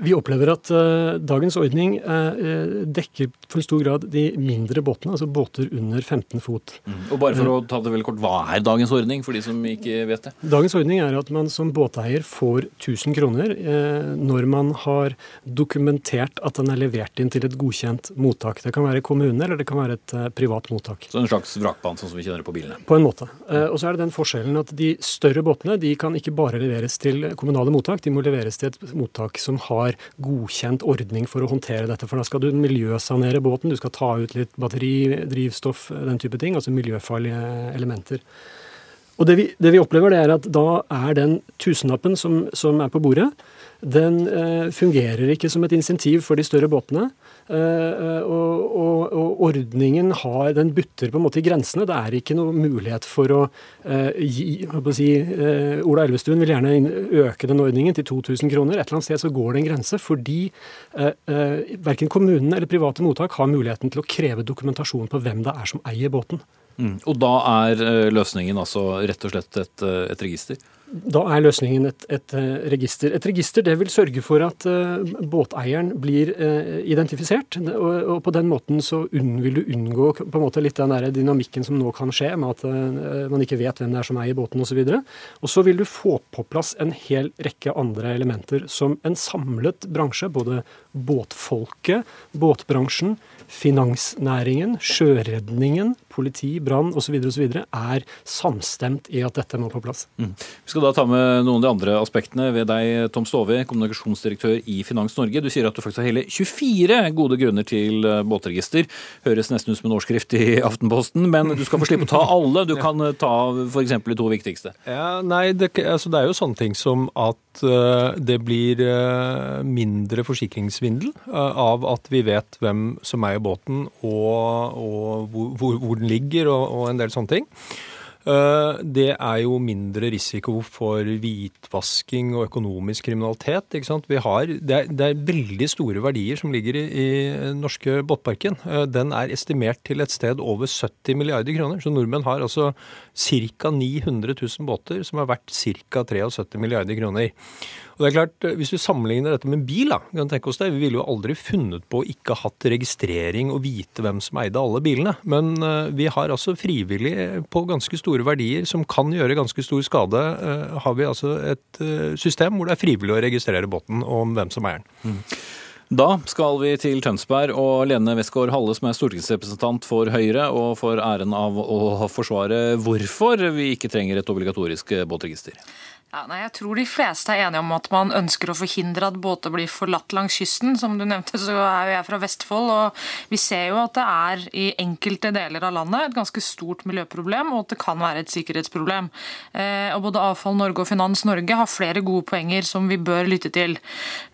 Vi opplever at uh, dagens ordning uh, dekker for stor grad de mindre båtene, altså båter under 15 fot.
Mm. Og bare for å ta det veldig kort, Hva er dagens ordning, for de som ikke vet det?
Dagens ordning er at man som båteier får 1000 kroner uh, når man har dokumentert at den er levert inn til et godkjent mottak. Det kan være kommune, eller det kan være et privat mottak.
Så en slags vrakpant, sånn som vi kjenner det på bilene?
På en måte. Og så er det den forskjellen at de større båtene de kan ikke bare leveres til kommunale mottak, de må leveres til et mottak som har har godkjent ordning for å håndtere dette. For da skal du miljøsanere båten, du skal ta ut litt batteri, drivstoff, den type ting. Altså miljøfarlige elementer. Og det vi, det vi opplever, det er at da er den tusenlappen som, som er på bordet, den eh, fungerer ikke som et insentiv for de større båtene. Eh, og, og, og, ordningen har, den butter på en måte i grensene. Det er ikke noe mulighet for å eh, gi å si, Ola Elvestuen vil gjerne øke den ordningen til 2000 kroner. Et eller annet sted så går det en grense, fordi verken kommunene eller private mottak har muligheten til å kreve dokumentasjon på hvem det er som eier båten.
Mm. Og da er løsningen altså rett og slett et, et register?
Da er løsningen et, et, eh, register. Et register det vil sørge for at uh, båteieren blir uh, identifisert. Og, på den måten så vil du unngå på en måte litt den der dynamikken som nå kan skje, med at man ikke vet hvem det er som eier båten osv. Og, og så vil du få på plass en hel rekke andre elementer som en samlet bransje, både båtfolket, båtbransjen, finansnæringen, sjøredningen, politi, brann osv. er samstemt i at dette må på plass. Mm.
Vi skal da ta med noen av de andre aspektene ved deg, Tom Stove, kommunikasjonsdirektør i Finans Norge. Du sier at du faktisk har hele 24 gode grunner til eh, båtregister. Høres nesten ut som en årskrift i Aftenposten, men du skal få slippe å ta alle. Du kan eh, ta f.eks. de to viktigste.
Ja, nei, det, altså, det er jo sånne ting som at uh, det blir uh, mindre forsikringssvindel uh, av at vi vet hvem som eier båten og, og hvor, hvor, den ligger og, og en del sånne ting. Eh, det er jo mindre risiko for hvitvasking og økonomisk kriminalitet. Har, det, er, det, er, veldig store verdier som ligger i, i norske båtparken. Eh, den er estimert til et sted over 70 milliarder kroner. Så nordmenn har altså ca. 900 000 båter som er verdt ca. 73 milliarder kroner. Og det er klart, eh, Hvis du sammenligner dette med en bil, da, kan tenke oss det, vi ville jo aldri funnet på å ikke hatt registrering og vite hvem som eide alle bilene. Men uh, vi har altså frivillig på ganske store verdier som kan gjøre ganske stor skade, har vi altså et system hvor det er frivillig å registrere båten om hvem som eier den. Mm.
Da skal vi til Tønsberg og Lene Westgård Halle, som er stortingsrepresentant for Høyre, og får æren av å forsvare hvorfor vi ikke trenger et obligatorisk båtregister.
Ja, nei, jeg tror de fleste er enige om at man ønsker å forhindre at båter blir forlatt langs kysten. Som du nevnte, så er jo jeg fra Vestfold, og vi ser jo at det er i enkelte deler av landet et ganske stort miljøproblem, og at det kan være et sikkerhetsproblem. Eh, og Både Avfall Norge og Finans Norge har flere gode poenger som vi bør lytte til.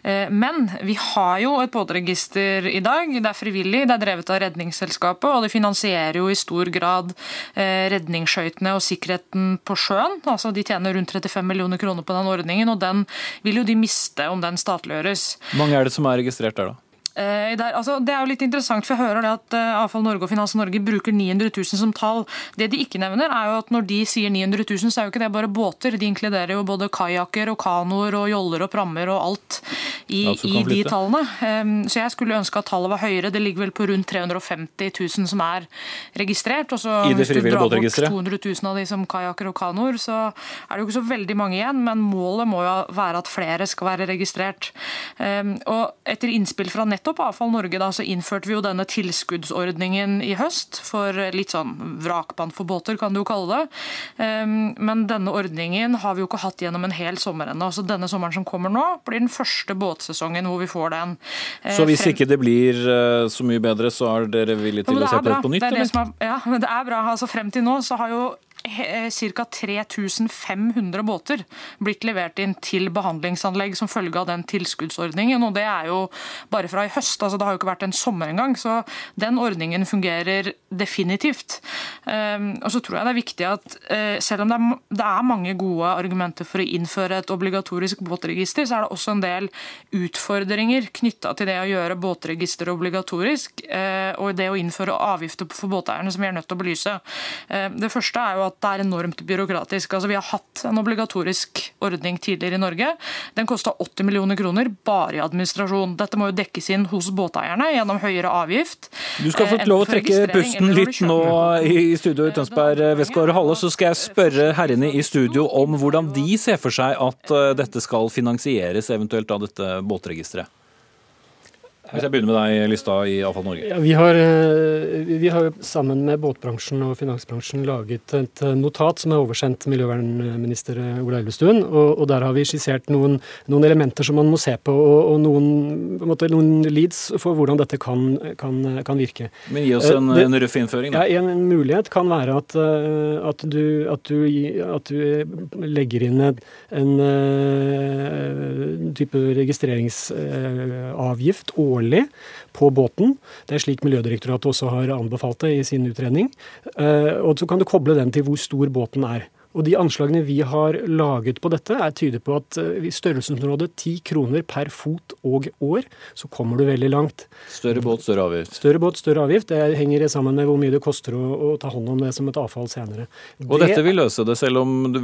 Eh, men vi har jo et båtregister i dag. Det er frivillig, det er drevet av Redningsselskapet, og det finansierer jo i stor grad eh, redningsskøytene og sikkerheten på sjøen. Altså De tjener rundt 35 millioner millioner kroner på den ordningen, og den vil jo de miste om den statliggjøres.
Hvor mange er det som er registrert der, da?
Eh, der, altså, det er jo litt interessant, for jeg hører det at uh, Avfall Norge og Finans Norge bruker 900 000 som tall. Det de ikke nevner, er jo at når de sier 900 000, så er jo ikke det bare båter. De inkluderer jo både kajakker og kanoer og joller og prammer og alt i,
Ja,
i de tallene. Um, Så jeg skulle ønske at tallet var høyere. Det ligger vel på rundt 350 000 som er registrert. Og så hvis du drar bort 200 000 av de som kajakker og kanoer, så er det jo ikke så veldig mange igjen. Men målet må jo være at flere skal være registrert. Um, Og etter innspill fra nettopp Avfall Norge da, så innførte vi jo denne tilskuddsordningen i høst for litt sånn vrakpant for båter, kan du jo kalle det. Um, Men denne ordningen har vi jo ikke hatt gjennom en hel sommer ennå. Så denne sommeren som kommer nå, blir den første båtsesongen hvor vi får den. Eh,
Så hvis ikke det blir eh, så mye bedre, så er dere villige til å se på det på nytt?
Det er det er, ja, men det er bra. Altså, frem til nå så har jo ca. 3500 båter blitt levert inn til behandlingsanlegg som følge av den tilskuddsordningen. og Det er jo bare fra i høst. altså Det har jo ikke vært en sommer engang. Så den ordningen fungerer definitivt. Um, og så tror jeg det er viktig at eh, selv om det er, mange gode argumenter for å innføre et obligatorisk båtregister, så er det også en del utfordringer knytta til det å gjøre båtregister obligatorisk, eh, og det å innføre avgifter for båteierne, som vi er nødt til å belyse. Eh, Det første er jo at det er enormt byråkratisk. Altså Vi har hatt en obligatorisk ordning tidligere i Norge. Den kosta 80 millioner kroner bare i administrasjon. Dette må jo dekkes inn hos båteierne gjennom høyere avgift.
Du skal få
Eh,
lov å trekke pusten litt nå i studio i Tønsberg, eh, Westgård Halle. Så skal jeg spørre herrene i studio om hvordan de ser for seg at eh, dette skal finansieres, eventuelt av dette båtregisteret. Hvis jeg begynner med deg, Lista i Avfall Norge.
Ja, vi, har, eh, vi har sammen med båtbransjen og finansbransjen laget et eh, notat som er oversendt miljøvernminister Ola Elvestuen. Og, og der har vi skissert noen, noen elementer som man må se på, og, og noen, måte, noen leads for hvordan dette kan, kan, kan virke.
Men gi oss en,
Eh, det-
en røff innføring, da.
Ja, En mulighet kan være at, eh, at, du, at, du, at du legger inn en, en eh, type registreringsavgift årlig på båten. Det er slik Miljødirektoratet også har anbefalt det i sin utredning. Eh, Og så kan du koble den til hvor stor båten er. Og De anslagene vi har laget på dette, er tyder på at eh, i størrelsesområdet 10 kroner per fot og år, så kommer du veldig langt.
Større båt, større avgift.
Større båt, større avgift. Det henger sammen med hvor mye det koster å, å ta hånd om det som et avfall senere.
Og dette vil løse det, selv om du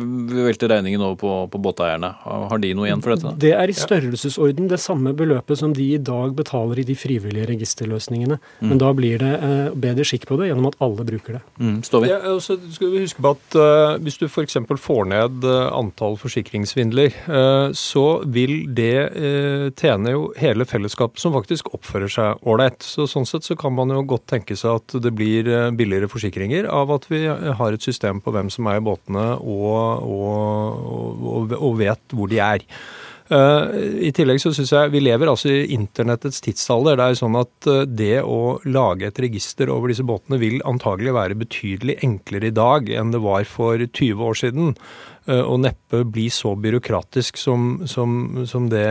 velter regningen over på, på båteierne. Har de noe igjen for dette? da?
Det er i størrelsesorden det samme beløpet som de i dag betaler i de frivillige registerløsningene.
Mm.
Men da blir det eh, bedre skikk på det gjennom at alle bruker det.
Mm, står vi?
Ja, altså, skal vi huske på at uh, Hvis du f.eks. får ned eh, antall forsikringssvindler, eh, så vil det eh, tjene jo hele fellesskapet som faktisk oppfører seg ålreit. Så Sånn sett så kan man jo godt tenke seg at det blir billigere forsikringer av at vi har et system på hvem som eier båtene og, og, og, og vet hvor de er. Eh, I tillegg så synes jeg vi lever altså i internettets tidsalder. Det er jo sånn at eh, det å lage et register over disse båtene vil antagelig være betydelig enklere i dag enn det var for 20 år siden. eh, Og neppe bli så byråkratisk som, som, som det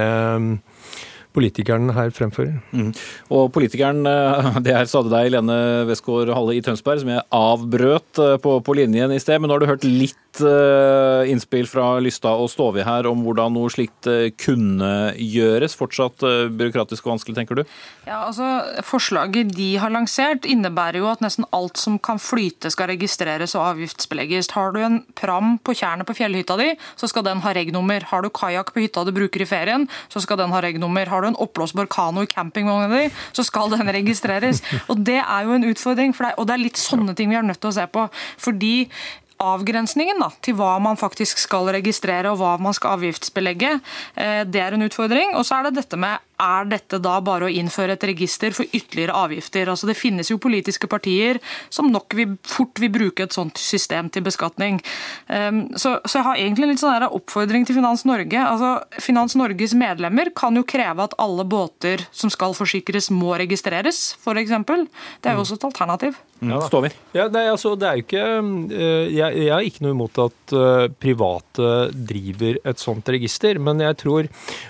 politikeren her fremfører.
Mm. Og politikeren, eh, det her sa det deg, Lene Westgård Halle i Tønsberg, som jeg avbrøt eh, på, på linjen i sted. Men nå har du hørt litt eh, innspill fra Lystad og Stovi her om hvordan noe slikt kunne gjøres. Fortsatt byråkratisk og vanskelig, tenker du?
Ja, altså Forslaget de har lansert innebærer jo at nesten alt som kan flyte skal registreres og avgiftsbelegges. Har du en pram på tjernet på fjellhytta di, så skal den ha regnummer. Har du kajakk på hytta du bruker i ferien, så skal den ha regnummer. Har du en oppblåsbar kano i campingvogna di, så skal den registreres. Og Det er jo en utfordring, for det, og det er litt sånne ting vi er nødt til å se på. Fordi avgrensningen da, til hva man faktisk skal registrere og hva man skal avgiftsbelegge, eh, det er en utfordring. Og så er det dette med er dette da bare å innføre et register for ytterligere avgifter? Altså Det finnes jo politiske partier som nok vil, fort vil bruke et sånt system til beskatning. Um, så, så jeg har egentlig en litt sånn oppfordring til Finans Norge. Altså Finans Norges medlemmer kan jo kreve at alle båter som skal forsikres må registreres, f.eks. Det er jo også et alternativ.
Står vi?
Ja, nei, altså, det er jo ikke, eh, jeg, jeg har ikke noe imot at eh, private driver et sånt register, men jeg tror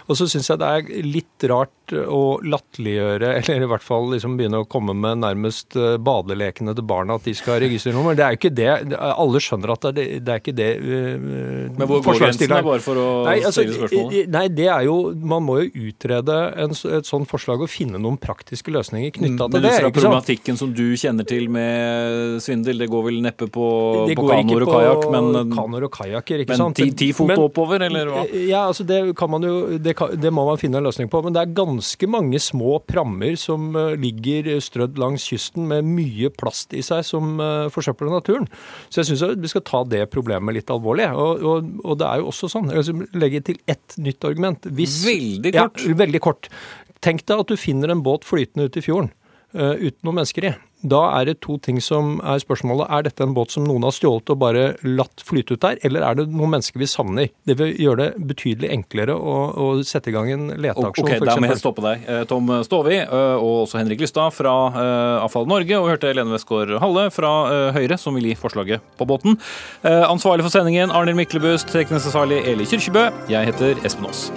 Og så syns jeg det er litt rart å latterliggjøre, eller i hvert fall liksom begynne å komme med nærmest eh, badelekene til barna at de skal ha registernummer. Det er jo ikke det. Alle skjønner at det, det er ikke det uh,
Men hvor går grensen, bare for å nei, altså, stille spørsmålet?
Nei, det er jo Man må jo utrede en, et sånt forslag og finne noen praktiske løsninger knytta til det.
Men problematikken som du kjenner til med svindel, det går vel neppe på, på kanoer og kajakk, men
Kanoer og kajakker, ikke
men
sant?
Ti, ti fot men, oppover, eller hva?
Ja, altså det kan man jo det, kan, det må man finne en løsning på. Men det er ganske ganske mange små prammer som eh, ligger strødd langs kysten med mye plast i seg som eh, forsøpler naturen. Så jeg syns vi skal ta det problemet litt alvorlig. Og, og, og det er jo også sånn, jeg vil legge til ett nytt argument.
Hvis, veldig kort.
Ja, veldig kort. Tenk deg at du finner en båt flytende ute i fjorden uten noen mennesker i. Da er det to ting som er spørsmålet. Er dette en båt som noen har stjålet og bare latt flyte ut der, eller er det noen mennesker vi savner? Det vil gjøre det betydelig enklere å, å sette i gang en leteaksjon.
Ok, Der må jeg stoppe deg. Eh, Tom Stovi eh, og også Henrik Lystad fra Avfall Norge, og hørte Lene Westgård Halle fra Høyre, som vil gi forslaget på båten. Ansvarlig for sendingen Arnhild Myklebust, teknisk ansvarlig Eli Kyrkjebø. Jeg heter Espen Aas.